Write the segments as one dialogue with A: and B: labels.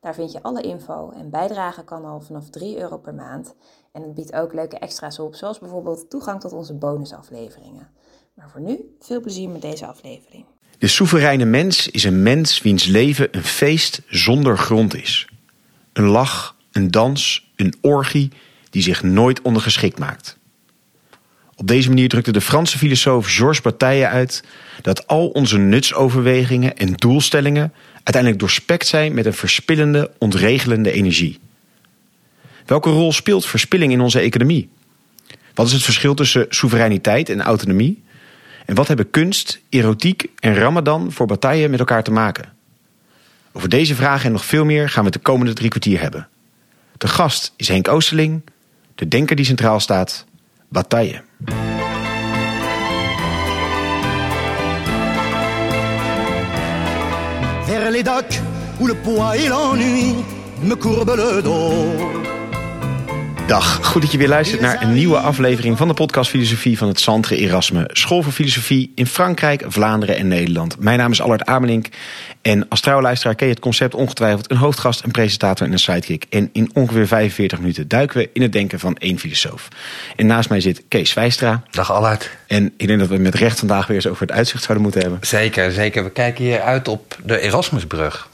A: Daar vind je alle info en bijdragen kan al vanaf 3 euro per maand. En het biedt ook leuke extra's op, zoals bijvoorbeeld toegang tot onze bonusafleveringen. Maar voor nu, veel plezier met deze aflevering.
B: De soevereine mens is een mens wiens leven een feest zonder grond is. Een lach, een dans, een orgie die zich nooit ondergeschikt maakt. Op deze manier drukte de Franse filosoof Georges Bataille uit dat al onze nutsoverwegingen en doelstellingen uiteindelijk doorspekt zijn met een verspillende, ontregelende energie. Welke rol speelt verspilling in onze economie? Wat is het verschil tussen soevereiniteit en autonomie? En wat hebben kunst, erotiek en ramadan voor Bataille met elkaar te maken? Over deze vragen en nog veel meer gaan we het de komende drie kwartier hebben. De gast is Henk Oosterling, de denker die centraal staat, Bataille.
C: Où le poids et l'ennui me courbent le dos.
B: Dag, goed dat je weer luistert naar een nieuwe aflevering van de podcast Filosofie van het Centre Erasme, School voor Filosofie in Frankrijk, Vlaanderen en Nederland. Mijn naam is Allard Amelink en als trouwe luisteraar ken je het concept ongetwijfeld een hoofdgast, een presentator en een sidekick. En in ongeveer 45 minuten duiken we in het denken van één filosoof. En naast mij zit Kees Wijstra.
D: Dag Allard.
B: En ik denk dat we met recht vandaag weer eens over het uitzicht zouden moeten hebben.
D: Zeker, zeker. We kijken hier uit op de Erasmusbrug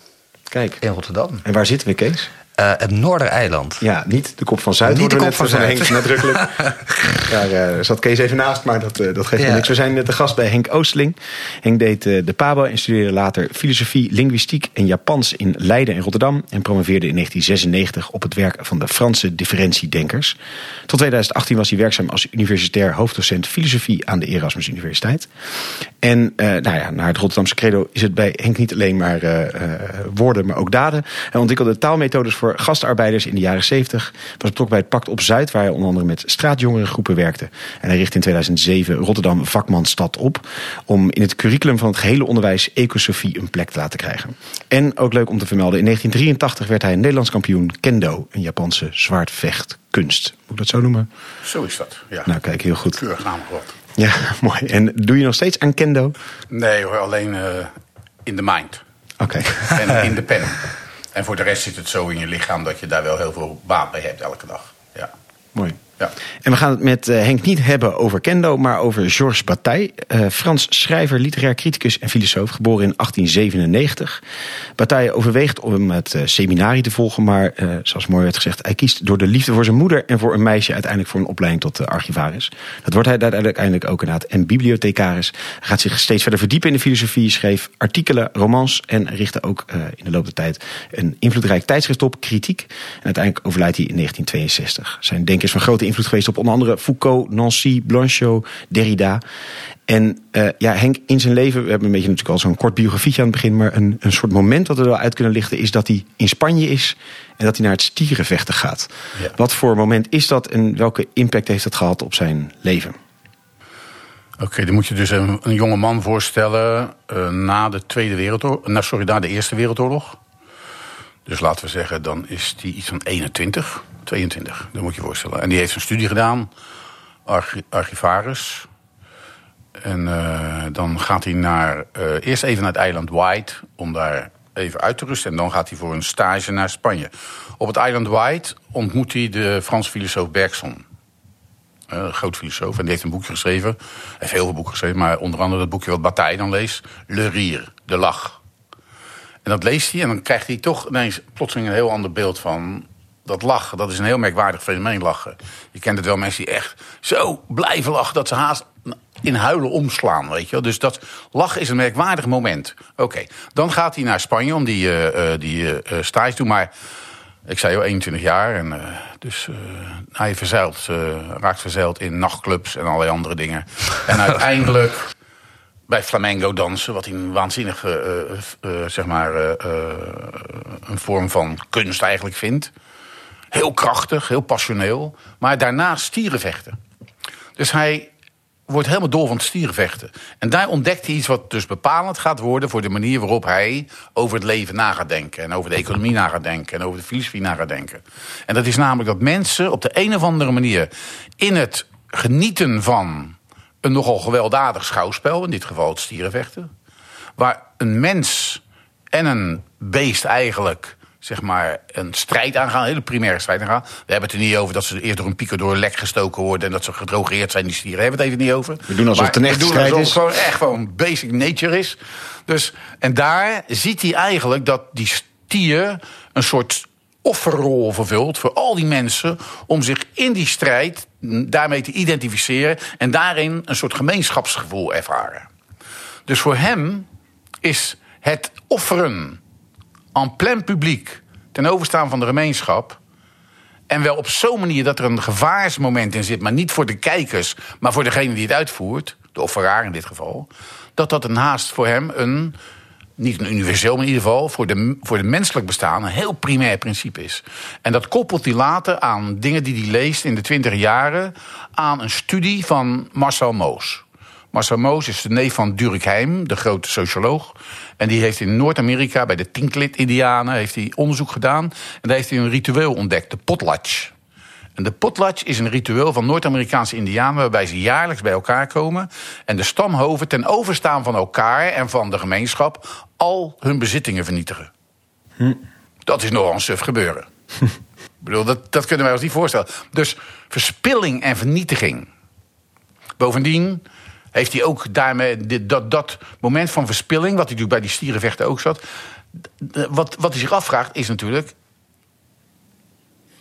B: Kijk.
D: in Rotterdam.
B: En waar zitten we, Kees?
D: Uh, het Noordereiland.
B: Ja, niet de kop van Zuid.
D: Niet de kop van Zuid.
B: Henk nadrukkelijk. Daar uh, zat Kees even naast, maar dat, uh, dat geeft ja. niks. We zijn te gast bij Henk Oostling. Henk deed de Pabo en studeerde later filosofie, linguïstiek en Japans in Leiden en Rotterdam. En promoveerde in 1996 op het werk van de Franse differentiedenkers. Tot 2018 was hij werkzaam als universitair hoofddocent filosofie aan de Erasmus Universiteit. En nou ja, naar het Rotterdamse credo is het bij Henk niet alleen maar woorden, maar ook daden. Hij ontwikkelde taalmethodes voor voor gastarbeiders in de jaren 70. Was betrokken bij het Pact op Zuid, waar hij onder andere met straatjongerengroepen werkte. En hij richtte in 2007 Rotterdam Vakmanstad op. Om in het curriculum van het gehele onderwijs ecosofie een plek te laten krijgen. En ook leuk om te vermelden, in 1983 werd hij Nederlands kampioen Kendo, een Japanse zwaardvechtkunst. Moet ik dat zo noemen?
E: Zo is dat, ja.
B: Nou, kijk, heel goed.
E: Keurig naamwoord.
B: Ja, mooi. En doe je nog steeds aan Kendo?
E: Nee hoor, alleen uh, in de mind.
B: Oké.
E: Okay. En in de pen. En voor de rest zit het zo in je lichaam dat je daar wel heel veel baat bij hebt elke dag. Ja.
B: Mooi.
E: Ja.
B: En we gaan het met uh, Henk niet hebben over Kendo, maar over Georges Bataille. Uh, Frans schrijver, literair criticus en filosoof, geboren in 1897. Bataille overweegt om het uh, seminarie te volgen, maar zoals mooi werd gezegd, hij kiest door de liefde voor zijn moeder en voor een meisje uiteindelijk voor een opleiding tot archivaris. Dat wordt hij uiteindelijk ook inderdaad. En bibliothecaris. Hij gaat zich steeds verder verdiepen in de filosofie, schreef artikelen, romans en richtte ook in de loop der tijd een invloedrijk tijdschrift op, kritiek. En uiteindelijk overlijdt hij in 1962. Zijn denken is van grote invloed geweest op onder andere Foucault, Nancy, Blanchot, Derrida. En uh, ja, Henk in zijn leven, we hebben een beetje natuurlijk al zo'n kort biografietje aan het begin, maar een, een soort moment dat we er wel uit kunnen lichten is dat hij in Spanje is en dat hij naar het stierenvechten gaat. Ja. Wat voor moment is dat en welke impact heeft dat gehad op zijn leven?
E: Oké, okay, dan moet je dus een, een jonge man voorstellen uh, na de Tweede Wereldoorlog, nou, sorry, na de Eerste Wereldoorlog. Dus laten we zeggen, dan is hij iets van 21. 22, dat moet je voorstellen. En die heeft een studie gedaan, arch archivaris. En uh, dan gaat hij naar, uh, eerst even naar het eiland White om daar even uit te rusten. En dan gaat hij voor een stage naar Spanje. Op het eiland White ontmoet hij de Franse filosoof Bergson. Uh, een groot filosoof. En die heeft een boekje geschreven. Hij heeft heel veel boeken geschreven, maar onder andere dat boekje wat Bataille dan leest. Le Rire, de lach. En dat leest hij en dan krijgt hij toch ineens plotseling een heel ander beeld van dat lachen, dat is een heel merkwaardig fenomeen, lachen. Je kent het wel, mensen die echt zo blijven lachen... dat ze haast in huilen omslaan, weet je wel. Dus dat lachen is een merkwaardig moment. Oké, dan gaat hij naar Spanje om die, uh, die uh, stage te doen. Maar ik zei al 21 jaar. En, uh, dus hij verzeilt, raakt verzeild in nachtclubs en allerlei andere dingen. en uiteindelijk bij flamenco dansen, wat hij een waanzinnige, zeg maar, een vorm van kunst eigenlijk vindt. Heel krachtig, heel passioneel. Maar daarna stierenvechten. Dus hij wordt helemaal dol van het stierenvechten. En daar ontdekt hij iets wat dus bepalend gaat worden... voor de manier waarop hij over het leven na gaat denken... en over de economie na gaat denken... en over de filosofie na gaat denken. En dat is namelijk dat mensen op de een of andere manier... in het genieten van een nogal gewelddadig schouwspel... in dit geval het stierenvechten... waar een mens en een beest eigenlijk zeg maar, een strijd aangaan, een hele primaire strijd aangaan. We hebben het er niet over dat ze eerst door een pieker door een lek gestoken worden... en dat ze gedrogeerd zijn, die stieren. Daar hebben we het even niet over.
B: We doen alsof
E: Maar
B: het een echte
E: we
B: strijd is.
E: gewoon echt gewoon basic nature is. Dus, en daar ziet hij eigenlijk dat die stier een soort offerrol vervult voor al die mensen... om zich in die strijd daarmee te identificeren... en daarin een soort gemeenschapsgevoel ervaren. Dus voor hem is het offeren en plein publiek ten overstaan van de gemeenschap. En wel op zo'n manier dat er een gevaarsmoment in zit, maar niet voor de kijkers, maar voor degene die het uitvoert, de offeraar in dit geval. Dat dat een haast voor hem een, niet een universeel, maar in ieder geval voor de, voor de menselijk bestaan een heel primair principe is. En dat koppelt hij later aan dingen die hij leest in de twintig jaren, aan een studie van Marcel Moos. Marcel Moos is de neef van Durkheim, de grote socioloog. En die heeft in Noord-Amerika bij de Tinklit-Indianen heeft hij onderzoek gedaan. En daar heeft hij een ritueel ontdekt, de potlatch. En de potlatch is een ritueel van Noord-Amerikaanse Indianen... waarbij ze jaarlijks bij elkaar komen... en de stamhoven ten overstaan van elkaar en van de gemeenschap... al hun bezittingen vernietigen. Dat is nogal een suf gebeuren. Ik bedoel, dat, dat kunnen wij ons niet voorstellen. Dus verspilling en vernietiging. Bovendien heeft hij ook daarmee dit, dat, dat moment van verspilling... wat hij natuurlijk bij die stierenvechten ook zat... wat, wat hij zich afvraagt is natuurlijk...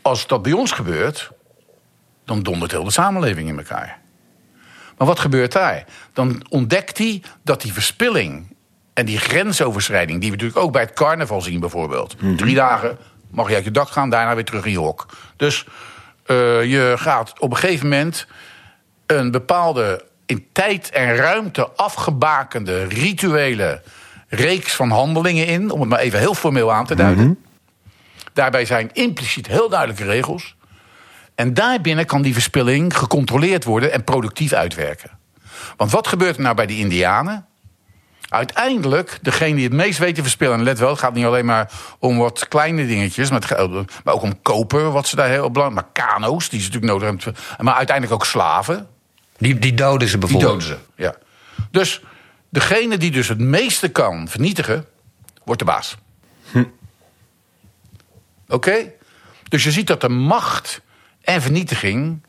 E: als dat bij ons gebeurt... dan dondert heel de samenleving in elkaar. Maar wat gebeurt daar? Dan ontdekt hij dat die verspilling en die grensoverschrijding... die we natuurlijk ook bij het carnaval zien bijvoorbeeld. Drie dagen mag je uit je dak gaan, daarna weer terug in je hok. Dus eh, je gaat op een gegeven moment een bepaalde in tijd en ruimte afgebakende rituele reeks van handelingen in, om het maar even heel formeel aan te duiden. Daarbij zijn impliciet heel duidelijke regels. En daarbinnen kan die verspilling gecontroleerd worden en productief uitwerken. Want wat gebeurt er nou bij die Indianen? Uiteindelijk, degene die het meest weet te verspillen, en let wel, het gaat niet alleen maar om wat kleine dingetjes, maar, het maar ook om koper, wat ze daar heel belangrijk, maar kano's, die ze natuurlijk nodig hebben, maar uiteindelijk ook slaven.
D: Die, die doden ze
E: Die
D: bijvoorbeeld.
E: doden ze, ja. Dus degene die dus het meeste kan vernietigen, wordt de baas. Oké? Dus je ziet dat de macht en vernietiging...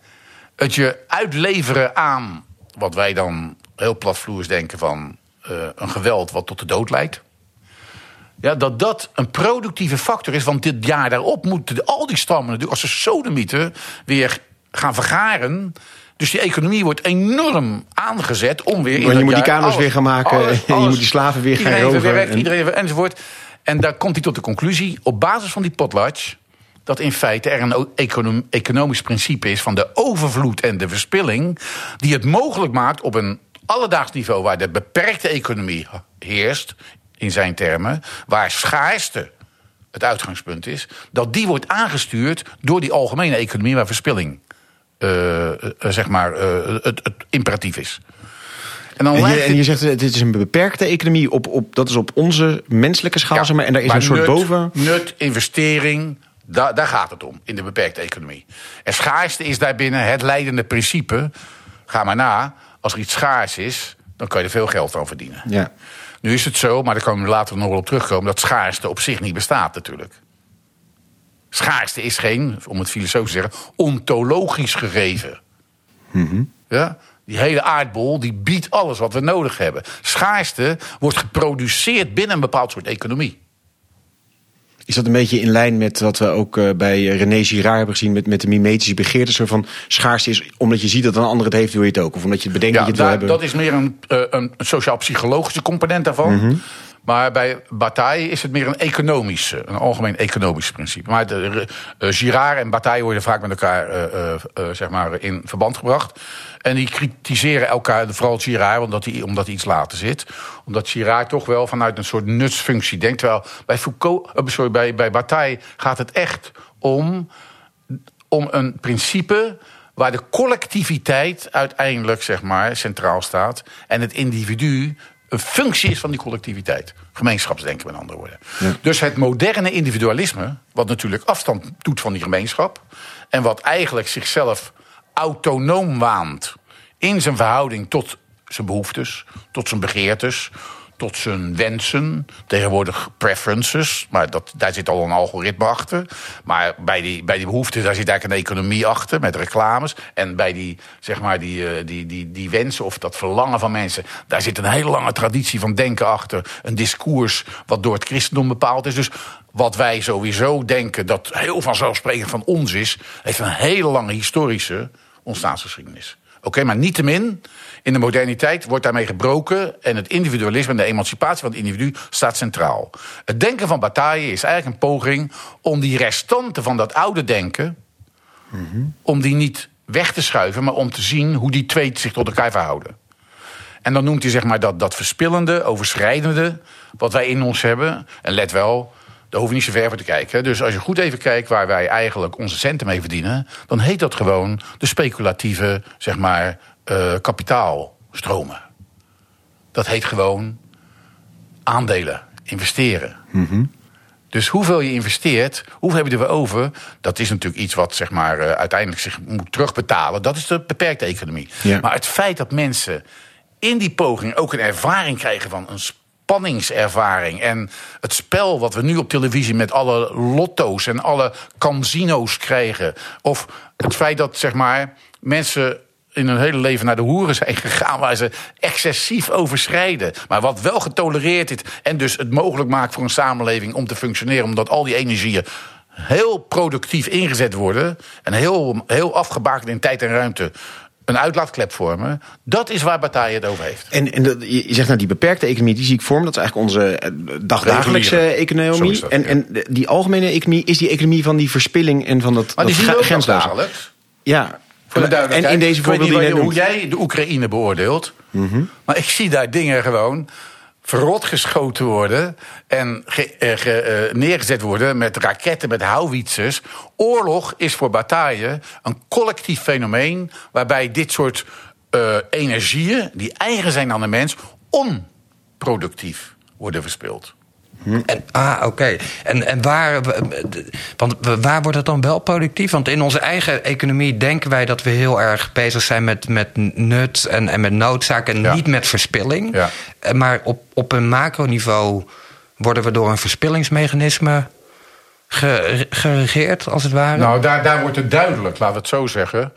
E: het je uitleveren aan wat wij dan heel platvloers denken van... eh, een geweld wat tot de dood leidt. Ja, dat dat een productieve factor is. Want dit jaar daarop moeten al die stammen natuurlijk als ze sodemieten weer gaan vergaren. Dus die economie wordt enorm aangezet om weer... in
B: Want je moet die kano's
E: alles-
B: weer gaan maken en je moet die slaven weer gaan
E: iedereen
B: roven en-
E: Iedereen enzovoort. En daar komt hij tot de conclusie, op basis van die potlatch... dat in feite er een economisch principe is van de overvloed en de verspilling... die het mogelijk maakt op een alledaags niveau... waar de beperkte economie heerst, in zijn termen... waar schaarste het uitgangspunt is... dat die wordt aangestuurd door die algemene economie... waar verspilling, zeg maar, eh, het, het imperatief is. En dan
B: En je, en je zegt, het is een beperkte economie, op, op, dat is op onze menselijke schaal,
E: Ja,
B: maar, en daar is een soort
E: nut,
B: boven...
E: Nut, investering, da- daar gaat het om in de beperkte economie. En schaarste is daarbinnen het leidende principe. Ga maar na, als er iets schaars is, dan kan je er veel geld aan verdienen.
B: Ja.
E: Nu is het zo, maar daar komen we later nog wel op terugkomen... dat schaarste op zich niet bestaat natuurlijk. Schaarste is geen, om het filosofisch te zeggen, ontologisch gegeven. Ja? Die hele aardbol die biedt alles wat we nodig hebben. Schaarste wordt geproduceerd binnen een bepaald soort economie.
B: Is dat een beetje in lijn met wat we ook eh, bij René Girard hebben gezien... met, met de mimetische begeerte, zo van schaarste is... omdat je ziet dat een ander het heeft, wil je het ook. Of omdat je bedenkt dat je het wil hebben.
E: dat is meer een, eh, een sociaal-psychologische component daarvan. Maar bij Bataille is het meer een economisch, eh, een algemeen economisch principe. Maar de, eh, Girard en Bataille worden vaak met elkaar eh, eh, eh, zeg maar in verband gebracht. En die kritiseren elkaar, vooral Girard, omdat hij, omdat hij iets later zit. Omdat Girard toch wel vanuit een soort nutsfunctie denkt. Terwijl bij Foucault, eh, sorry, bij, bij Bataille gaat het echt om om een principe waar de collectiviteit uiteindelijk zeg maar, centraal staat en het individu een functie is van die collectiviteit. Gemeenschapsdenken, met andere woorden. Dus het moderne individualisme, wat natuurlijk afstand doet van die gemeenschap en wat eigenlijk zichzelf autonoom waant in zijn verhouding tot zijn behoeftes, tot zijn begeertes, tot zijn wensen. Tegenwoordig preferences, maar dat, daar zit al een algoritme achter. Maar bij die, bij die behoeften, daar zit eigenlijk een economie achter met reclames. En bij die, zeg maar, die, eh, die, die, die wensen of dat verlangen van mensen, daar zit een hele lange traditie van denken achter. Een discours wat door het christendom bepaald is. Dus wat wij sowieso denken dat heel vanzelfsprekend van ons is, heeft een hele lange historische ontstaansgeschiedenis. Oké, maar niettemin, in de moderniteit wordt daarmee gebroken en het individualisme en de emancipatie van het individu staat centraal. Het denken van Bataille is eigenlijk een poging om die restanten van dat oude denken, om die niet weg te schuiven, maar om te zien hoe die twee zich tot elkaar verhouden. En dan noemt hij zeg maar dat, dat verspillende, overschrijdende, wat wij in ons hebben. En let wel, daar hoeven we niet zo ver voor te kijken. Dus als je goed even kijkt waar wij eigenlijk onze centen mee verdienen, dan heet dat gewoon de speculatieve, zeg maar, eh, kapitaalstromen. Dat heet gewoon aandelen, investeren. Dus hoeveel je investeert, hoeveel heb je er weer over? Dat is natuurlijk iets wat zeg maar, eh, uiteindelijk zich moet terugbetalen. Dat is de beperkte economie.
B: Ja.
E: Maar het feit dat mensen in die poging ook een ervaring krijgen van een spanningservaring. En het spel wat we nu op televisie met alle lotto's en alle casino's krijgen. Of het feit dat zeg maar, mensen in hun hele leven naar de hoeren zijn gegaan... waar ze excessief overschrijden. Maar wat wel getolereerd is en dus het mogelijk maakt voor een samenleving... om te functioneren, omdat al die energieën heel productief ingezet worden... en heel, heel afgebakend in tijd en ruimte een uitlaatklep vormen... dat is waar Bataille het over heeft.
B: En, en dat, je zegt nou, die beperkte economie, die zie ik vormen. Dat is eigenlijk onze eh, dagdagelijkse economie.
E: dat,
B: en
E: ja.
B: en die algemene economie is die economie van die verspilling en van dat,
E: Maar die
B: dat.
E: Alex.
B: Ja, en
E: duidelijkheid.
B: in deze voorbeelden
E: hoe jij de Oekraïne beoordeelt. Maar ik zie daar dingen gewoon verrot geschoten worden... en ge- eh, ge- eh, neergezet worden met raketten, met houwitsers. Oorlog is voor Bataille een collectief fenomeen... waarbij dit soort eh, energieën, die eigen zijn aan de mens... onproductief worden verspild.
D: En, ah, oké. En, en waar, want waar wordt het dan wel productief? Want in onze eigen economie denken wij dat we heel erg bezig zijn met, met nut en, en met noodzaak en
E: Ja.
D: niet met verspilling.
E: Ja.
D: Eh, Maar op, op een macroniveau worden we door een verspillingsmechanisme ge- geregeerd, als het ware.
E: Nou, daar, daar wordt het duidelijk, laten we het zo zeggen.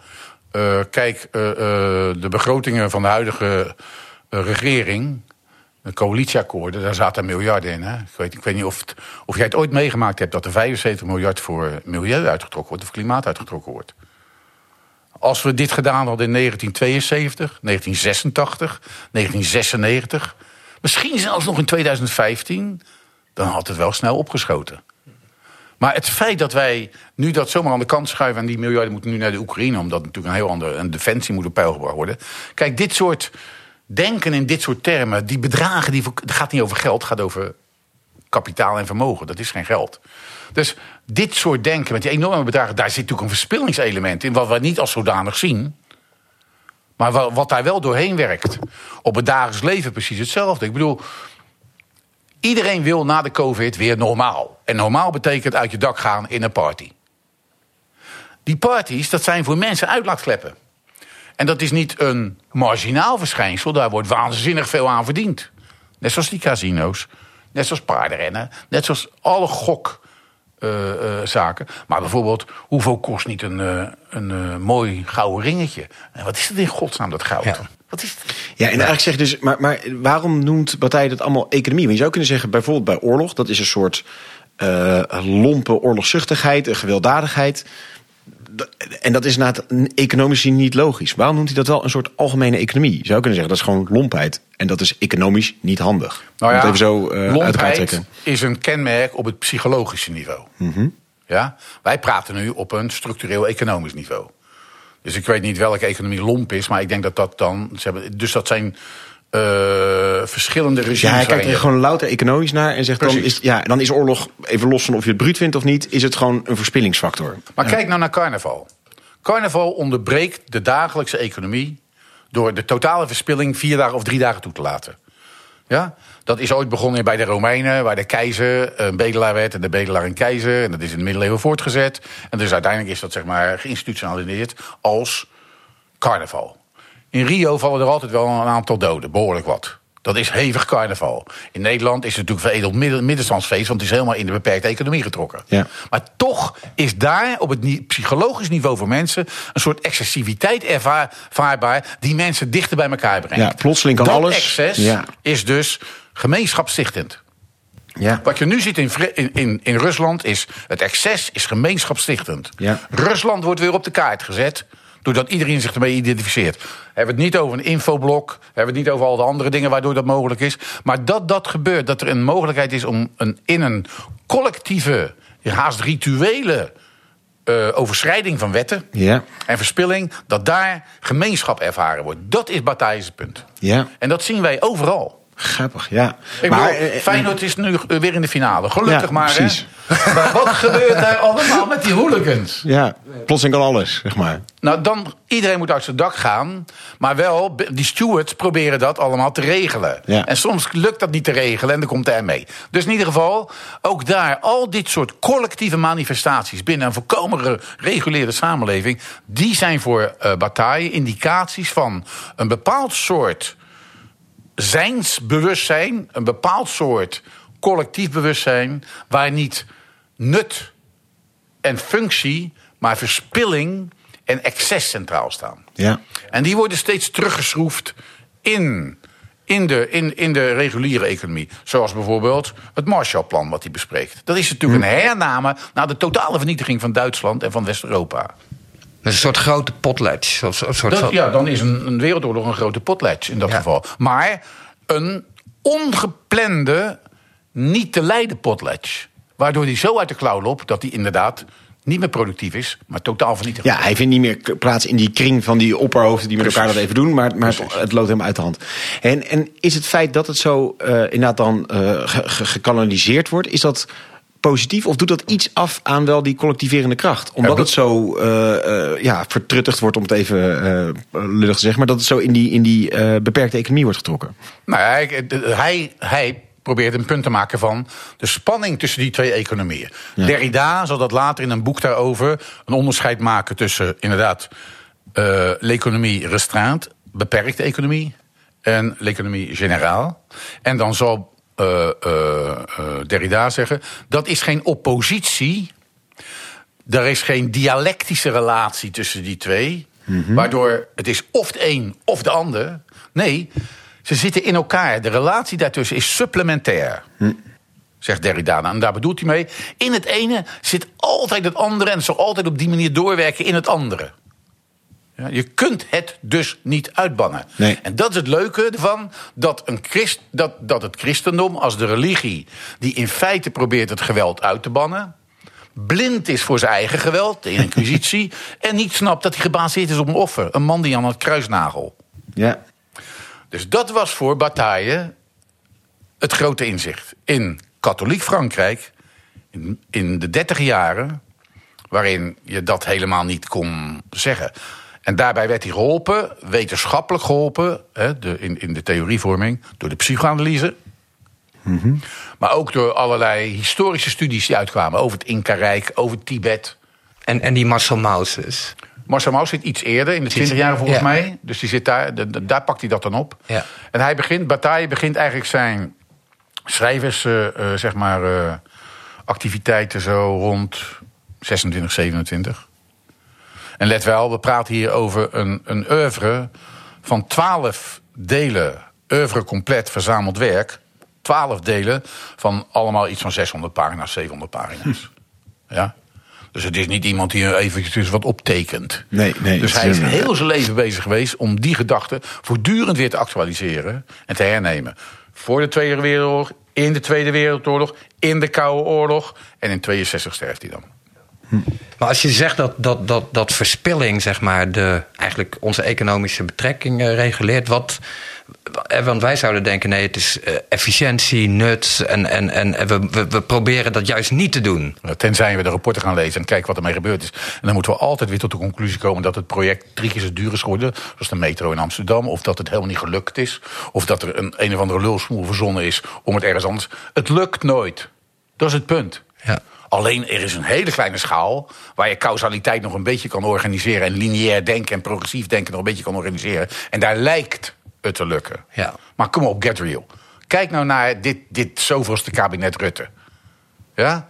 E: Eh, kijk, eh, de begrotingen van de huidige regering, de coalitieakkoorden, daar zaten miljarden in. Hè? Ik, weet, ik weet niet of, of jij het ooit meegemaakt hebt dat er 75 miljard voor milieu uitgetrokken wordt, of klimaat uitgetrokken wordt. Als we dit gedaan hadden in 1972, 1986, 1996, misschien zelfs nog in 2015, dan had het wel snel opgeschoten. Maar het feit dat wij nu dat zomaar aan de kant schuiven... en die miljarden moeten nu naar de Oekraïne... omdat natuurlijk een heel andere een defensie moet op peil gebracht worden. Kijk, dit soort denken in dit soort termen... die bedragen, die, het gaat niet over geld, het gaat over kapitaal en vermogen. Dat is geen geld. Dus dit soort denken met die enorme bedragen... daar zit natuurlijk een verspillingselement in... wat we niet als zodanig zien... Maar wa- wat daar wel doorheen werkt, op het dagelijks leven precies hetzelfde. Ik bedoel, iedereen wil na de COVID weer normaal. En normaal betekent uit je dak gaan in een party. Die parties, dat zijn voor mensen uitlaatkleppen. En dat is niet een marginaal verschijnsel, daar wordt waanzinnig veel aan verdiend. Net zoals die casino's, net zoals paardenrennen, net zoals alle gokzaken. maar bijvoorbeeld, hoeveel kost niet een, eh, een eh, mooi gouden ringetje? En wat is dat in godsnaam, dat goud?
D: Ja.
E: Wat is het?
B: Ja, en eigenlijk zeg je dus, maar, maar waarom noemt Bataille dat allemaal economie? Want je zou kunnen zeggen, bijvoorbeeld bij oorlog, dat is een soort eh lompe oorlogszuchtigheid, een gewelddadigheid. En dat is na het economisch niet logisch. Waarom noemt hij dat wel een soort algemene economie? Je zou kunnen zeggen, dat is gewoon lompheid. En dat is economisch niet handig.
E: Nou ja,
B: even zo te
E: lompheid is een kenmerk op het psychologische niveau.
B: Mhm.
E: Ja? Wij praten nu op een structureel economisch niveau. Dus ik weet niet welke economie lomp is, maar ik denk dat dat dan. Ze hebben, dus dat zijn eh, verschillende regimes.
B: Ja, hij kijkt er gewoon louter economisch naar en zegt dan is, ja, dan is oorlog, even los van of je het bruut vindt of niet, is het gewoon een verspillingsfactor.
E: Maar kijk nou naar carnaval. Carnaval onderbreekt de dagelijkse economie door de totale verspilling vier dagen of drie dagen toe te laten. Ja? Dat is ooit begonnen bij de Romeinen, waar de keizer een bedelaar werd en de bedelaar een keizer. En dat is in de middeleeuwen voortgezet. En dus uiteindelijk is dat zeg maar geïnstitutionaliseerd als carnaval. In Rio vallen er altijd wel een aantal doden, behoorlijk wat. Dat is hevig carnaval. In Nederland is het natuurlijk veredeld midden, middenstandsfeest, want het is helemaal in de beperkte economie getrokken.
B: Ja.
E: Maar toch is daar op het psychologisch niveau voor mensen een soort excessiviteit ervaar- ervaarbaar die mensen dichter bij elkaar brengt.
B: Ja, plotseling kan
E: dat
B: alles.
E: excess
B: Ja.
E: is dus gemeenschapsstichtend.
B: Ja.
E: Wat je nu ziet in, in, in, in Rusland is het excess is gemeenschapsstichtend.
B: Ja.
E: Rusland wordt weer op de kaart gezet. Doordat iedereen zich ermee identificeert. Hebben we het niet over een infoblok. Hebben we het niet over al de andere dingen waardoor dat mogelijk is. Maar dat dat gebeurt. Dat er een mogelijkheid is om een, in een collectieve, haast rituele eh, overschrijding van wetten
B: Ja.
E: en verspilling. Dat daar gemeenschap ervaren wordt. Dat is Bataille's punt.
B: Ja.
E: En dat zien wij overal.
B: Grappig, ja.
E: Ik
B: maar,
E: bedoel,
B: eh,
E: Feyenoord is nu eh, weer in de finale. Gelukkig
B: Ja,
E: maar.
B: precies.
E: Hè? Maar wat gebeurt daar allemaal met die hooligans?
B: Ja, plotseling kan alles, zeg maar.
E: Nou, dan iedereen moet uit zijn dak gaan. Maar wel, die stewards proberen dat allemaal te regelen.
B: Ja.
E: En soms lukt dat niet te regelen en dan komt er mee. Dus in ieder geval, ook daar, al dit soort collectieve manifestaties binnen een volkomen gereguleerde samenleving. die zijn voor eh Bataille indicaties van een bepaald soort zijnsbewustzijn, een bepaald soort collectief bewustzijn, waar niet nut en functie, maar verspilling en excess centraal staan.
B: Ja.
E: En die worden steeds teruggeschroefd in, in, de, in, in de reguliere economie. Zoals bijvoorbeeld het Marshallplan wat hij bespreekt. Dat is natuurlijk een hername naar de totale vernietiging van Duitsland en van West-Europa.
D: Dat is een soort grote potlatch. Of, een soort
E: Dat,
D: van-
E: ja, dan is een, een wereldoorlog een grote potlatch in dat
D: Ja.
E: geval. Maar een ongeplande, niet te leiden potlatch. Waardoor die zo uit de klauw loopt dat hij inderdaad niet meer productief is, maar totaal vernietigend.
B: Ja, hij vindt niet meer plaats in die kring van die opperhoofden die met elkaar dat even doen, maar, maar het, loopt hem uit de hand. En, en is het feit dat het zo eh, inderdaad dan eh, ge- ge- gekanaliseerd wordt, is dat positief of doet dat iets af aan wel die collectiverende kracht? Omdat
E: Ja,
B: het zo eh, eh, ja, vertruttigd wordt, om het even eh, lullig te zeggen, maar dat het zo in die, in die beperkte economie wordt getrokken.
E: Nou, hij, hij, hij probeert een punt te maken van de spanning tussen die twee economieën. Derrida zal dat later in een boek daarover een onderscheid maken tussen inderdaad l'économie restreinte, beperkte economie, en l'économie générale. En dan zal eh, Derrida zeggen dat is geen oppositie. Er is geen dialectische relatie tussen die twee. Waardoor het is of de een of de ander. Nee, ze zitten in elkaar. De relatie daartussen is supplementair. Zegt Derrida. En daar bedoelt hij mee. In het ene zit altijd het andere. En het zal altijd op die manier doorwerken in het andere. Je kunt het dus niet uitbannen.
B: Nee.
E: En dat is het leuke ervan. Dat, een Christ, dat, dat het christendom als de religie... die in feite probeert het geweld uit te bannen... blind is voor zijn eigen geweld, de inquisitie... en niet snapt dat hij gebaseerd is op een offer. Een man die aan het kruisnagel.
B: Ja.
E: Dus dat was voor Bataille het grote inzicht. In katholiek Frankrijk, in, in de dertig jaren... waarin je dat helemaal niet kon zeggen. En daarbij werd hij geholpen, wetenschappelijk geholpen... Hè, de, in, in de theorievorming, door de psychoanalyse... Maar ook door allerlei historische studies die uitkwamen... over het Inca-rijk, over Tibet...
D: En, en die Marcel Mauss dus.
E: Marcel Mauss zit iets eerder, in de 20 jaren volgens
D: Ja.
E: mij. Dus die zit daar, de- de- daar pakt hij dat dan op.
D: Ja.
E: En hij begint, Bataille begint eigenlijk zijn schrijvers, eh, eh, zeg maar, eh, activiteiten zo rond 26, 27. En let wel, we praten hier over een, een oeuvre van 12 delen, oeuvre compleet verzameld werk. 12 delen van allemaal iets van 600 pagina's, 700 pagina's. Ja? Dus het is niet iemand die er eventjes wat optekent.
B: Nee, nee,
E: dus hij
B: is
E: heel zijn leven bezig geweest om die gedachten voortdurend weer te actualiseren en te hernemen. Voor de Tweede Wereldoorlog, in de Tweede Wereldoorlog, in de Koude Oorlog en in 62 sterft hij dan.
D: Maar als je zegt dat, dat, dat, dat verspilling, zeg maar, de, eigenlijk onze economische betrekkingen reguleert, wat, eh, want wij zouden denken: nee, het is eh, efficiëntie, nut. En, en, en we, we, we proberen dat juist niet te doen.
E: Tenzij we de rapporten gaan lezen en kijken wat ermee gebeurd is. En dan moeten we altijd weer tot de conclusie komen dat het project drie keer zo duur is geworden. Zoals de metro in Amsterdam. Of dat het helemaal niet gelukt is. Of dat er een, een of andere lulsmoel verzonnen is om het ergens anders. Het lukt nooit. Dat is het punt.
D: Ja.
E: Alleen er is een hele kleine schaal waar je causaliteit nog een beetje kan organiseren. En lineair denken en progressief denken nog een beetje kan organiseren. En daar lijkt het te lukken.
D: Ja.
E: Maar kom op, get real. Kijk nou naar dit, dit zoveelste kabinet Rutte. Ja?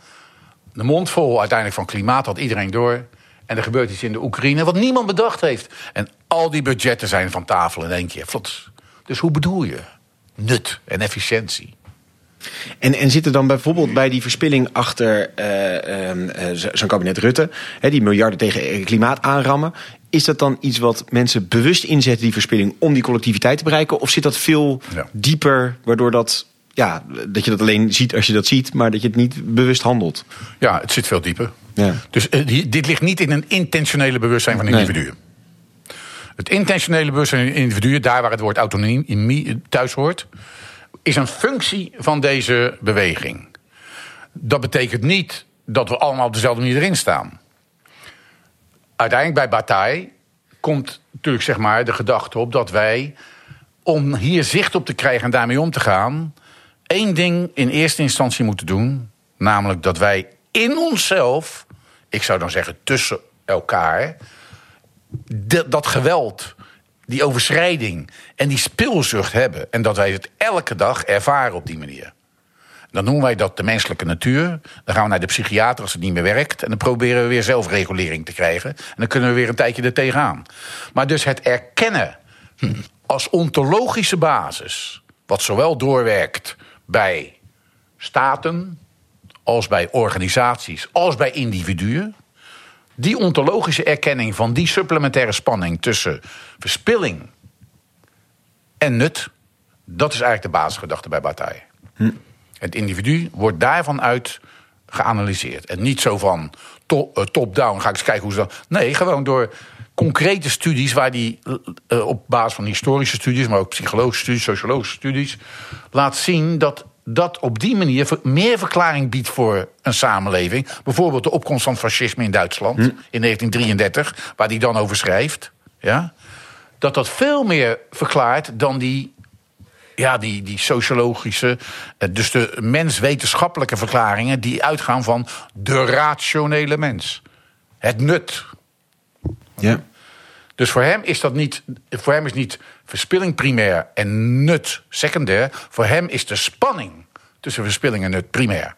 E: De mond vol uiteindelijk van klimaat had iedereen door. En er gebeurt iets in de Oekraïne wat niemand bedacht heeft. En al die budgetten zijn van tafel in één keer. Vlots. Dus hoe bedoel je? Nut en efficiëntie.
B: En, en zit er dan bijvoorbeeld bij die verspilling achter eh, eh, zo- zo'n kabinet Rutte, hè, die miljarden tegen klimaat aanrammen, is dat dan iets wat mensen bewust inzetten, die verspilling, om die collectiviteit te bereiken? Of zit dat veel
E: Ja.
B: dieper, waardoor dat, ja, dat je dat alleen ziet als je dat ziet, maar dat je het niet bewust handelt?
E: Ja, het zit veel dieper.
B: Ja.
E: Dus eh, dit ligt niet in een intentionele bewustzijn van
B: Nee.
E: individuen. Het intentionele bewustzijn van individuen, daar waar het woord autonomie thuis hoort, is een functie van deze beweging. Dat betekent niet dat we allemaal op dezelfde manier erin staan. Uiteindelijk bij Bataille komt natuurlijk zeg maar de gedachte op dat wij, om hier zicht op te krijgen en daarmee om te gaan, één ding in eerste instantie moeten doen. Namelijk dat wij in onszelf, ik zou dan zeggen tussen elkaar, dat geweld, die overschrijding en die speelzucht hebben. En dat wij het elke dag ervaren op die manier. Dan noemen wij dat de menselijke natuur. Dan gaan we naar de psychiater als het niet meer werkt. En dan proberen we weer zelfregulering te krijgen. En dan kunnen we weer een tijdje er tegenaan. Maar dus het erkennen als ontologische basis. Wat zowel doorwerkt bij staten, als bij organisaties, als bij individuen. Die ontologische erkenning van die supplementaire spanning tussen verspilling en nut. Dat is eigenlijk de basisgedachte bij Bataille. Het individu wordt daarvan uit geanalyseerd. En niet zo van eh, top-down, ga ik eens kijken hoe ze dat... Nee, gewoon door concrete studies... waar die eh, eh, op basis van historische studies... maar ook psychologische studies, sociologische studies... laat zien dat dat op die manier meer verklaring biedt voor een samenleving. Bijvoorbeeld de opkomst van fascisme in Duitsland in 1933... waar hij dan over schrijft. Ja? Dat dat veel meer verklaart dan die ja, die, die sociologische, eh, dus de menswetenschappelijke verklaringen die uitgaan van de rationele mens. Het nut.
B: Ja.
E: Dus voor hem is dat niet, voor hem is niet verspilling primair en nut secundair. Voor hem is de spanning tussen verspilling en nut primair.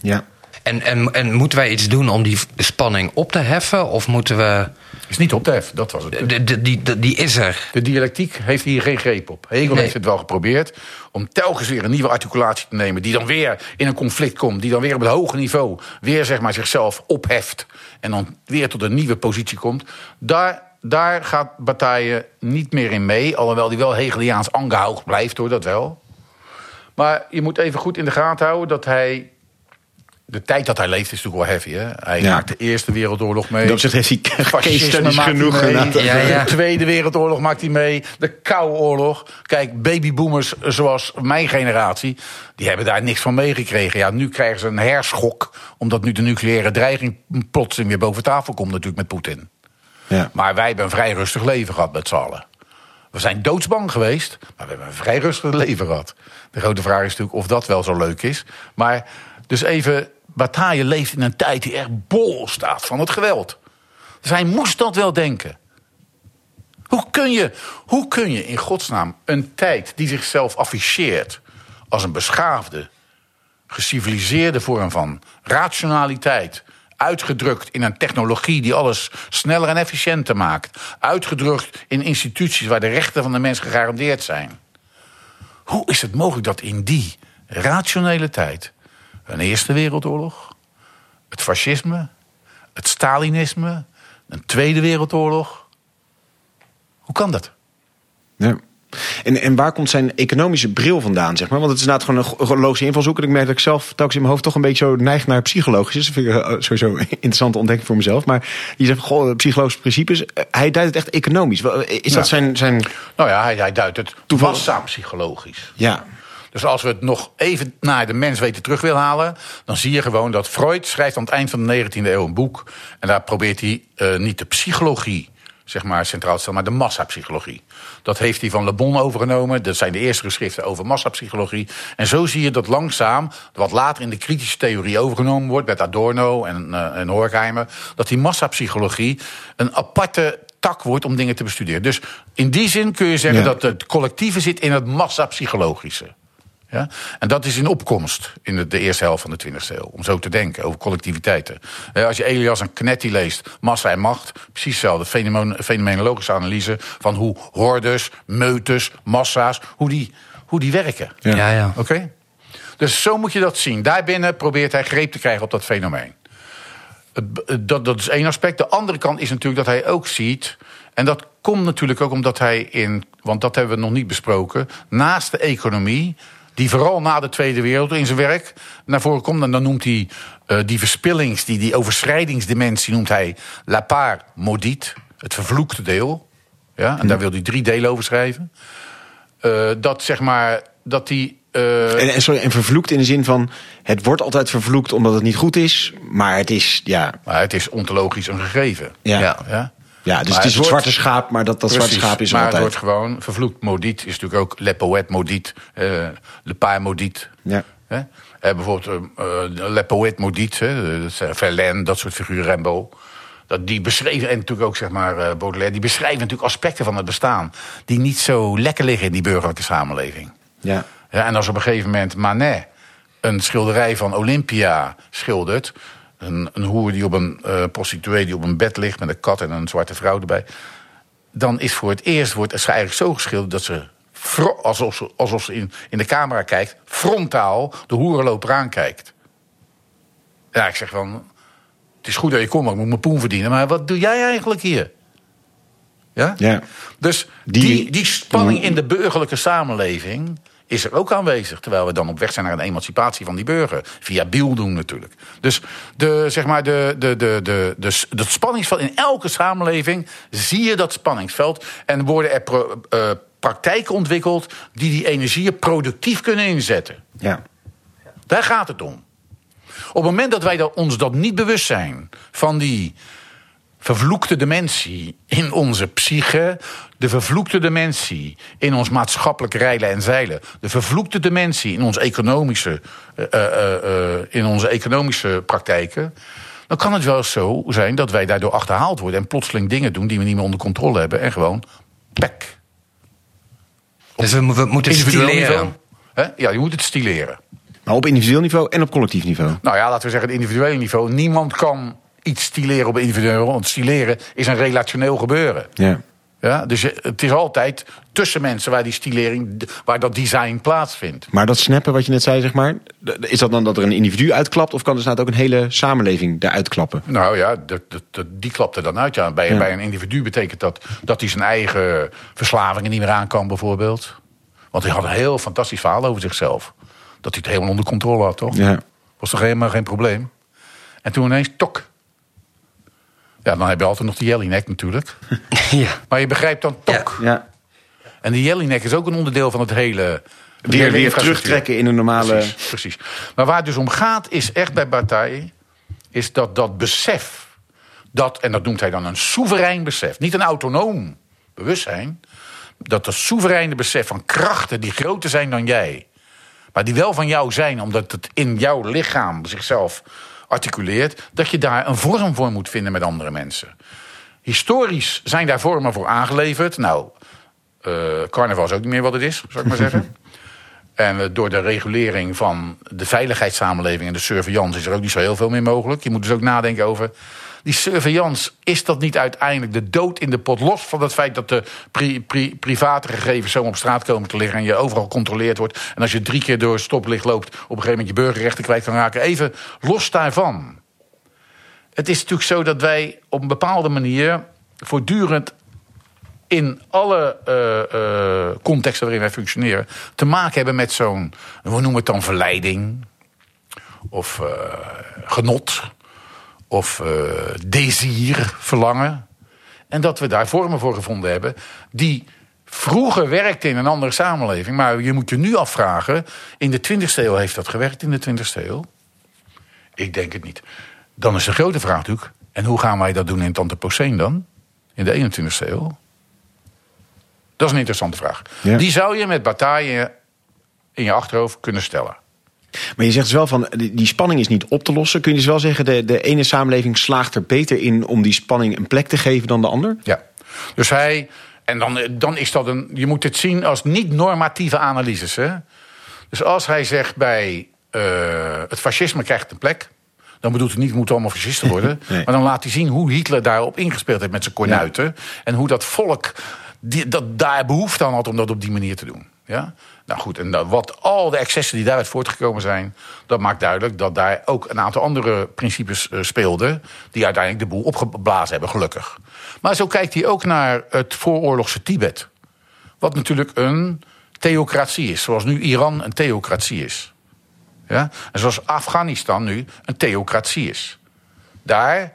B: Ja.
D: En, en, en moeten wij iets doen om die spanning op te heffen? Of moeten we.
E: Is niet op te heffen, dat was het.
D: De, de, die, de- die is er.
E: De dialectiek heeft hier geen greep op. Hegel
D: Nee.
E: heeft het wel geprobeerd om telkens weer een nieuwe articulatie te nemen... die dan weer in een conflict komt, die dan weer op het hoge niveau... weer zeg maar, zichzelf opheft en dan weer tot een nieuwe positie komt. Daar, daar gaat Bataille niet meer in mee... alhoewel die wel Hegeliaans aangehoogd blijft, hoor, dat wel. Maar je moet even goed in de gaten houden dat hij... De tijd dat hij leeft is natuurlijk wel heavy, hè? Hij
B: Ja.
E: maakt de Eerste Wereldoorlog mee.
B: Dat heeft hij case
E: hij
B: genoeg.
D: ja.
E: De Tweede Wereldoorlog maakt hij mee. De Koude Oorlog. Kijk, babyboomers zoals mijn generatie... die hebben daar niks van meegekregen. Ja, nu krijgen ze een herschok... omdat nu de nucleaire dreiging plotseling weer boven tafel komt... natuurlijk met Poetin.
B: Ja.
E: Maar wij hebben een vrij rustig leven gehad met z'n allen. We zijn doodsbang geweest, maar we hebben een vrij rustig leven gehad. De grote vraag is natuurlijk of dat wel zo leuk is. Maar dus even, Bataille leeft in een tijd die echt bol staat van het geweld. Dus hij moest dat wel denken. Hoe kun je, hoe kun je in godsnaam een tijd die zichzelf afficheert als een beschaafde, geciviliseerde vorm van rationaliteit. Uitgedrukt in een technologie die alles sneller en efficiënter maakt. Uitgedrukt in instituties waar de rechten van de mens gegarandeerd zijn. Hoe is het mogelijk dat in die rationele tijd. een Eerste Wereldoorlog, het fascisme, het Stalinisme, een Tweede Wereldoorlog. Hoe kan dat?
B: Ja. En, en waar komt zijn economische bril vandaan, zeg maar? Want het is inderdaad gewoon een logische invalshoek. En ik merk dat ik zelf telkens in mijn hoofd toch een beetje zo neig naar psychologisch. Dat vind ik eh, sowieso een interessante ontdekking voor mezelf. Maar die zegt, goh, psychologische principes. eh, Hij duidt het echt economisch. Eh, Is dat zijn, zijn...
E: Nou ja, hij, hij duidt het
B: Toevallig.
E: massa-psychologisch.
B: Ja,
E: Dus als we het nog even naar de mens weten terug willen halen... dan zie je gewoon dat Freud schrijft aan het eind van de 19e eeuw een boek... en daar probeert hij niet de psychologie zeg maar, centraal te stellen... maar de massapsychologie. Dat heeft hij van Le Bon overgenomen. Dat zijn de eerste geschriften over massapsychologie. En zo zie je dat langzaam, wat later in de kritische theorie overgenomen wordt... met Adorno en, eh, en Horkheimer... dat die massapsychologie een aparte tak wordt om dingen te bestuderen. Dus in die zin kun je zeggen
B: Ja.
E: dat het collectieve zit in het massapsychologische. Ja? En dat is in opkomst in de, de eerste helft van de 20e eeuw. Om zo te denken over collectiviteiten. Eh, Als je Elias en Knetti leest, Massa en Macht... precies hetzelfde fenomeno- fenomenologische analyse... van hoe hordes, meutes, massa's, hoe die, hoe die werken.
B: Ja.
D: Ja, ja.
E: Oké? Dus zo moet je dat zien. Daarbinnen probeert hij greep te krijgen op dat fenomeen. Het- Dat, dat is één aspect. De andere kant is natuurlijk dat hij ook ziet... en dat komt natuurlijk ook omdat hij in... want dat hebben we nog niet besproken... naast de economie, die vooral na de Tweede Wereldoorlog in zijn werk naar voren komt... en dan noemt hij eh, die verspillings, die, die overschrijdingsdimensie... noemt hij la part maudite, het vervloekte deel. Ja? En daar wil hij drie delen over schrijven. Eh, dat zeg maar, dat die... eh,
B: en, en, sorry, en vervloekt in de zin van... het wordt altijd vervloekt omdat het niet goed is. Maar het is, ja...
E: maar het is ontologisch een gegeven.
B: Ja,
D: Ja.
E: Ja?
B: Ja dus
E: Maar
B: het is
E: het
B: het
E: wordt-
B: zwarte schaap, maar dat, dat zwarte schaap is er
E: maar het
B: altijd.
E: wordt gewoon vervloekt. Maudit is natuurlijk ook Le Poète Maudit, eh, Le Père Maudit.
B: Ja.
E: Hè? Eh, bijvoorbeeld eh, eh, Le Poète Maudit, hè, dat zijn Verlaine, dat soort figuren, Rimbaud. Dat die beschreven, en natuurlijk ook zeg maar Baudelaire... die beschrijven natuurlijk aspecten van het bestaan... die niet zo lekker liggen in die burgerlijke samenleving.
B: Ja.
E: Ja, en als op een gegeven moment Manet een schilderij van Olympia schildert... een, een hoer die op een eh, prostituee die op een bed ligt... met een kat en een zwarte vrouw erbij... dan is voor het eerst wordt het eigenlijk zo geschilderd... dat ze, alsof ze, alsof ze in, in de camera kijkt... frontaal de hoerenloper aankijkt. Ja, ik zeg van... het is goed dat je komt, maar ik moet mijn poen verdienen... maar wat doe jij eigenlijk hier? Ja?
B: Ja.
E: Dus
B: Die-
E: die, die, spanning in de burgerlijke samenleving is er ook aanwezig. Terwijl we dan op weg zijn naar een emancipatie van die burger. Via Biel doen natuurlijk. Dus de, zeg maar de, de, de, de, de, dat spanningsveld in elke samenleving zie je dat spanningsveld. En worden er pro- eh, praktijken ontwikkeld die die energieën productief kunnen inzetten.
B: Ja.
E: Daar gaat het om. Op het moment dat wij dat, ons dat niet bewust zijn van die vervloekte dimensie in onze psyche, de vervloekte dimensie in ons maatschappelijk rijlen en zeilen, de vervloekte dimensie in onze economische, eh, eh, eh, in onze economische praktijken, dan kan het wel zo zijn dat wij daardoor achterhaald worden en plotseling dingen doen die we niet meer onder controle hebben en gewoon pek.
D: Dus we, mo- we moeten
E: Individueel
D: stileren.
E: niveau. Hè? Ja, je moet het stileren.
B: Maar op individueel niveau en op collectief niveau.
E: Nou ja, laten we zeggen, het individuele niveau. Niemand kan iets stileren op individueel. Want stileren is een relationeel gebeuren.
B: Ja.
E: Ja, dus het is altijd tussen mensen waar die stilering, waar dat design plaatsvindt.
B: Maar dat snappen wat je net zei, zeg maar. Is dat dan dat er een individu uitklapt? Of kan dus ook een hele samenleving eruit klappen?
E: Nou ja, die klapt er dan uit. Ja. Bij,
B: Ja.
E: bij een individu betekent dat dat hij zijn eigen verslavingen niet meer aan kan, bijvoorbeeld. Want hij had een heel fantastisch verhaal over zichzelf. Dat hij het helemaal onder controle had, toch?
B: Ja.
E: Was toch helemaal geen probleem? En toen ineens, tok. Ja, dan heb je altijd nog die jellyneck natuurlijk.
D: Ja.
E: Maar je begrijpt dan tok.
B: Ja.
E: En die jellyneck is ook een onderdeel van het hele... de
B: Weer, weer terugtrekken in een normale...
E: Precies, precies. Maar waar het dus om gaat, is echt bij Bataille... is dat dat besef... Dat, en dat noemt hij dan een soeverein besef. Niet een autonoom bewustzijn. Dat dat soevereine besef van krachten die groter zijn dan jij... maar die wel van jou zijn, omdat het in jouw lichaam zichzelf articuleert... dat je daar een vorm voor moet vinden met andere mensen. Historisch zijn daar vormen voor aangeleverd. Nou, eh, carnaval is ook niet meer wat het is, zou ik maar zeggen. En eh, door de regulering van de veiligheidssamenleving en de surveillance is er ook niet zo heel veel meer mogelijk. Je moet dus ook nadenken over. Die surveillance, is dat niet uiteindelijk de dood in de pot? Los van het feit dat de pri- pri- private gegevens zo op straat komen te liggen en je overal gecontroleerd wordt. En als je drie keer door stoplicht loopt, op een gegeven moment je burgerrechten kwijt kan raken. Even los daarvan. Het is natuurlijk zo dat wij op een bepaalde manier voortdurend in alle eh, eh, contexten waarin wij functioneren te maken hebben met zo'n, we noemen het dan verleiding, of eh, genot, of desir, verlangen. En dat we daar vormen voor gevonden hebben die vroeger werkten in een andere samenleving. Maar je moet je nu afvragen, in de 20e eeuw heeft dat gewerkt in de 20e eeuw? Ik denk het niet. Dan is de grote vraag natuurlijk, en hoe gaan wij dat doen in het Anthropoceen dan? In de 21e eeuw? Dat is een interessante vraag.
B: Ja.
E: Die zou je met bataille in je achterhoofd kunnen stellen.
B: Maar je zegt dus wel van, die, spanning is niet op te lossen. Kun je dus wel zeggen, de, de ene samenleving slaagt er beter in om die spanning een plek te geven dan de ander?
E: Ja. Dus hij. En dan, dan is dat een. Je moet het zien als niet-normatieve analyses. Hè? Dus als hij zegt bij. eh, het fascisme krijgt een plek. Dan bedoelt hij niet, we moeten allemaal fascisten worden.
B: Nee.
E: Maar dan laat hij zien hoe Hitler daarop ingespeeld heeft met zijn kornuiten. En hoe dat volk die, dat daar behoefte aan had om dat op die manier te doen. Ja? Nou goed, en wat al de excessen die daaruit voortgekomen zijn... dat maakt duidelijk dat daar ook een aantal andere principes eh, speelden... die uiteindelijk de boel opgeblazen hebben, gelukkig. Maar zo kijkt hij ook naar het vooroorlogse Tibet. Wat natuurlijk een theocratie is, zoals nu Iran een theocratie is. Ja? En zoals Afghanistan nu een theocratie is. Daar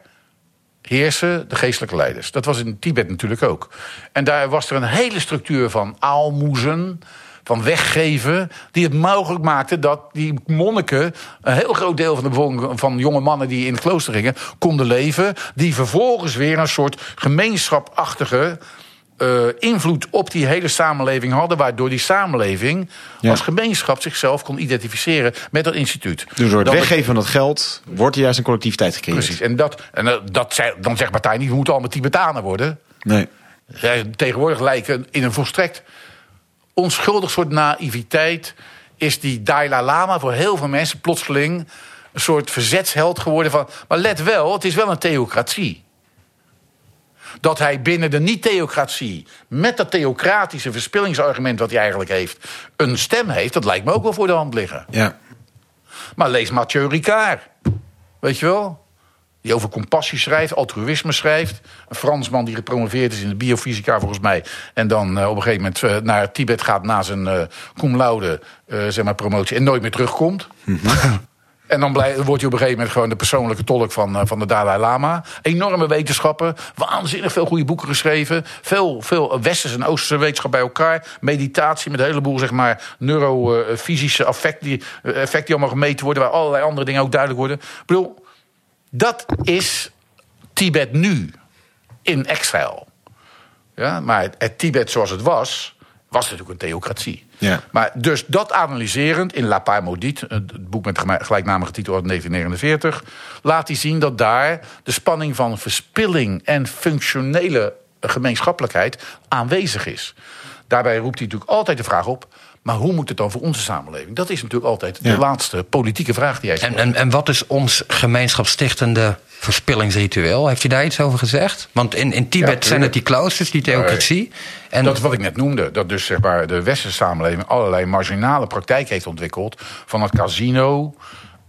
E: heersen de geestelijke leiders. Dat was in Tibet natuurlijk ook. En daar was er een hele structuur van aalmoezen, van weggeven, die het mogelijk maakte dat die monniken, een heel groot deel van de bevolking van jonge mannen die in het klooster gingen, konden leven, die vervolgens weer een soort gemeenschapachtige eh, invloed op die hele samenleving hadden, waardoor die samenleving
B: Ja.
E: als gemeenschap zichzelf kon identificeren met dat instituut.
B: Dus door het
E: Dat
B: weggeven van dat geld wordt er juist een collectiviteit gecreëerd.
E: Precies. En, dat, en eh, dat, zei- dan zegt Partij niet, we moeten allemaal Tibetanen worden.
B: Nee.
E: Zij tegenwoordig lijken in een volstrekt onschuldig soort naïviteit... is die Dalai Lama voor heel veel mensen plotseling... een soort verzetsheld geworden van... maar let wel, het is wel een theocratie. Dat hij binnen de niet-theocratie... met dat theocratische verspillingsargument wat hij eigenlijk heeft... een stem heeft, dat lijkt me ook wel voor de hand liggen.
B: Ja.
E: Maar lees Mathieu Ricard. Weet je wel? Die over compassie schrijft, altruïsme schrijft. Een Fransman die gepromoveerd is in de biofysica volgens mij. En dan eh, op een gegeven moment eh, naar Tibet gaat na zijn eh cum laude zeg maar, promotie. En nooit meer terugkomt. En dan wordt hij op een gegeven moment gewoon de persoonlijke tolk van, eh, van de Dalai Lama. Enorme wetenschappen, waanzinnig veel goede boeken geschreven. Veel, veel westerse en oosterse wetenschap bij elkaar. Meditatie met een heleboel zeg maar, neurofysische effecten die, eh, effecten die allemaal gemeten worden. Waar allerlei andere dingen ook duidelijk worden. Ik bedoel, dat is Tibet nu in exile. Ja, maar het Tibet zoals het was, was natuurlijk een theocratie.
B: Ja.
E: Maar dus dat analyserend in La Paix Maudite, het boek met gelijknamige titel uit 1949, laat hij zien dat daar de spanning van verspilling en functionele gemeenschappelijkheid aanwezig is. Daarbij roept hij natuurlijk altijd de vraag op. Maar hoe moet het dan voor onze samenleving? Dat is natuurlijk altijd
B: Ja.
E: de laatste politieke vraag die hij
D: En,
E: stelt.
D: en, en wat is ons gemeenschapsstichtende verspillingsritueel? Heeft u daar iets over gezegd? Want in, in Tibet zijn het die kloosters, die theocratie. En
E: Dat is wat ik net noemde. Dat dus zeg maar, de westerse samenleving allerlei marginale praktijk heeft ontwikkeld. Van het casino,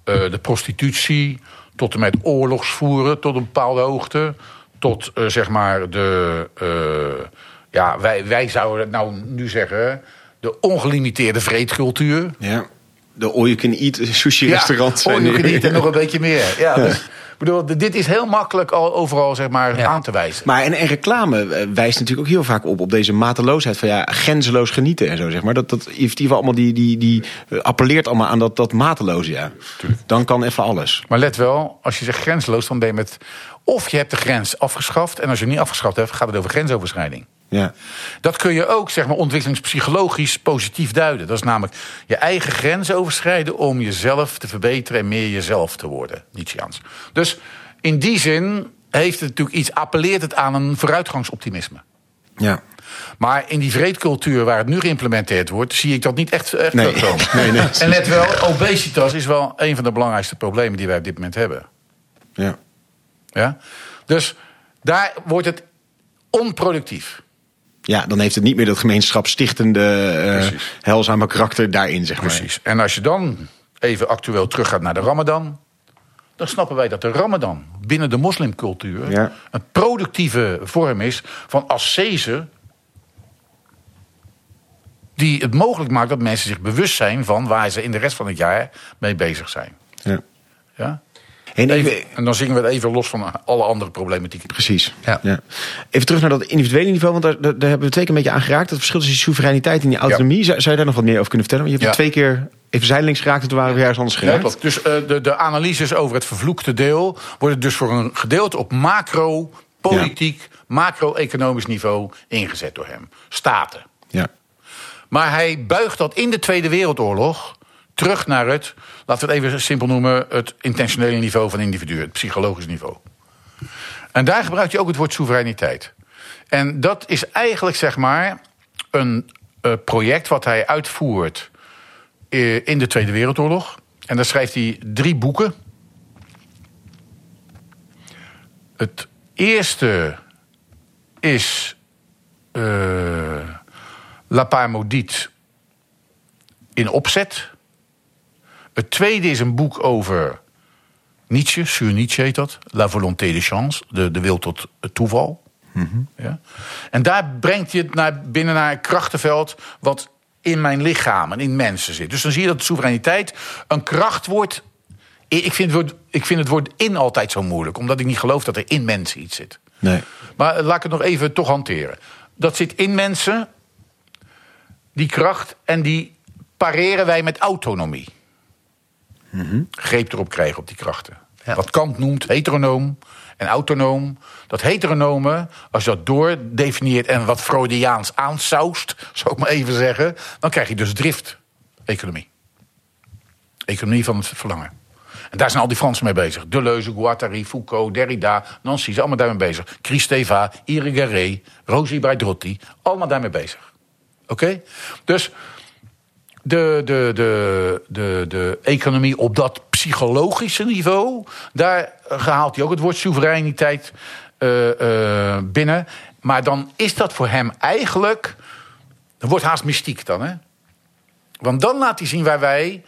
E: eh, de prostitutie, tot en met oorlogsvoeren tot een bepaalde hoogte. Tot eh, zeg maar de. eh, ja, wij, wij zouden het nou nu zeggen. De ongelimiteerde vreedcultuur.
B: ja. De all you can eat sushi restaurant.
E: Ja, je geniet en nog een beetje meer. Ja, dus, ik bedoel, dit is heel makkelijk al overal zeg maar,
D: Ja.
E: aan te wijzen.
B: Maar en, en reclame eh, wijst natuurlijk ook heel vaak op op deze mateloosheid van ja, grenzeloos genieten en zo zeg maar. Dat, dat geval allemaal die, die, die eh, appelleert allemaal aan dat, dat mateloze, ja. Dan kan even alles.
E: Maar let wel, als je zegt grensloos, dan ben je met. Of je hebt de grens afgeschaft. En als je hem niet afgeschaft hebt, gaat het over grensoverschrijding.
B: Ja.
E: Dat kun je ook zeg maar, ontwikkelingspsychologisch positief duiden. Dat is namelijk je eigen grens overschrijden om jezelf te verbeteren en meer jezelf te worden. Nietzscheaans. Dus in die zin heeft het natuurlijk iets, appelleert het aan een vooruitgangsoptimisme.
B: Ja.
E: Maar in die vreedcultuur waar het nu geïmplementeerd wordt, zie ik dat niet echt, echt
B: Nee.
E: terugkomen.
B: Nee, nee.
E: En let wel, obesitas is wel een van de belangrijkste problemen die wij op dit moment hebben.
B: Ja.
E: Ja? Dus daar wordt het onproductief.
B: Ja, dan heeft het niet meer dat gemeenschapsstichtende, eh
E: Precies.
B: heilzame karakter daarin, zeg maar.
E: Precies. En als je dan even actueel teruggaat naar de Ramadan. dan snappen wij dat de Ramadan binnen de moslimcultuur.
B: Ja.
E: een productieve vorm is van ascese. die het mogelijk maakt dat mensen zich bewust zijn van waar ze in de rest van het jaar mee bezig zijn.
B: Ja.
E: Ja?
B: En even,
E: Even, en dan zingen we het even los van alle andere problematiek.
B: Precies.
D: Ja.
B: Even terug naar dat individuele niveau, want daar, daar daar hebben we twee keer een beetje aan geraakt. Dat verschil tussen die soevereiniteit en die autonomie. Zou, zou je daar nog wat meer over kunnen vertellen? Want je hebt twee keer even zijdelings geraakt en toen waren we ergens anders geraakt.
E: Dus eh, de, de analyses over het vervloekte deel worden dus voor een gedeelte op macro, politiek, macro-economisch niveau ingezet door hem. Staten.
B: Ja.
E: Maar hij buigt dat in de Tweede Wereldoorlog terug naar het, laten we het even simpel noemen, het intentionele niveau van individuen, het psychologisch niveau. En daar gebruikt hij ook het woord soevereiniteit. En dat is eigenlijk, zeg maar, een eh, project wat hij uitvoert eh, in de Tweede Wereldoorlog. En daar schrijft hij drie boeken. Het eerste is eh, La Part Maudite in opzet. Het tweede is een boek over Nietzsche, sur Nietzsche heet dat. La volonté de chance, de, de wil tot het toeval. Ja? En daar brengt je het naar, binnen naar een krachtenveld wat in mijn lichaam en in mensen zit. Dus dan zie je dat de soevereiniteit een kracht wordt. Ik vind, het woord, ik vind het woord in altijd zo moeilijk, omdat ik niet geloof dat er in mensen iets zit.
B: Nee.
E: Maar laat ik het nog even toch hanteren. Dat zit in mensen, die kracht, en die pareren wij met autonomie. Greep erop krijgen op die krachten.
D: Ja.
E: Wat Kant noemt heteronoom en autonoom. Dat heteronome, als je dat doordefinieert en wat Freudiaans aansaust, zou ik maar even zeggen, dan krijg je dus drift-economie. Economie van het verlangen. En daar zijn al die Fransen mee bezig. Deleuze, Guattari, Foucault, Derrida, Nancy, zijn allemaal daarmee bezig. Christeva, Irigaray, Rosi Baidrotti, allemaal daarmee bezig. Oké? Dus de, de, de, de, de economie op dat psychologische niveau, daar haalt hij ook het woord soevereiniteit eh, eh, binnen. Maar dan is dat voor hem eigenlijk. Dat wordt haast mystiek dan, hè? Want dan laat hij zien waar wij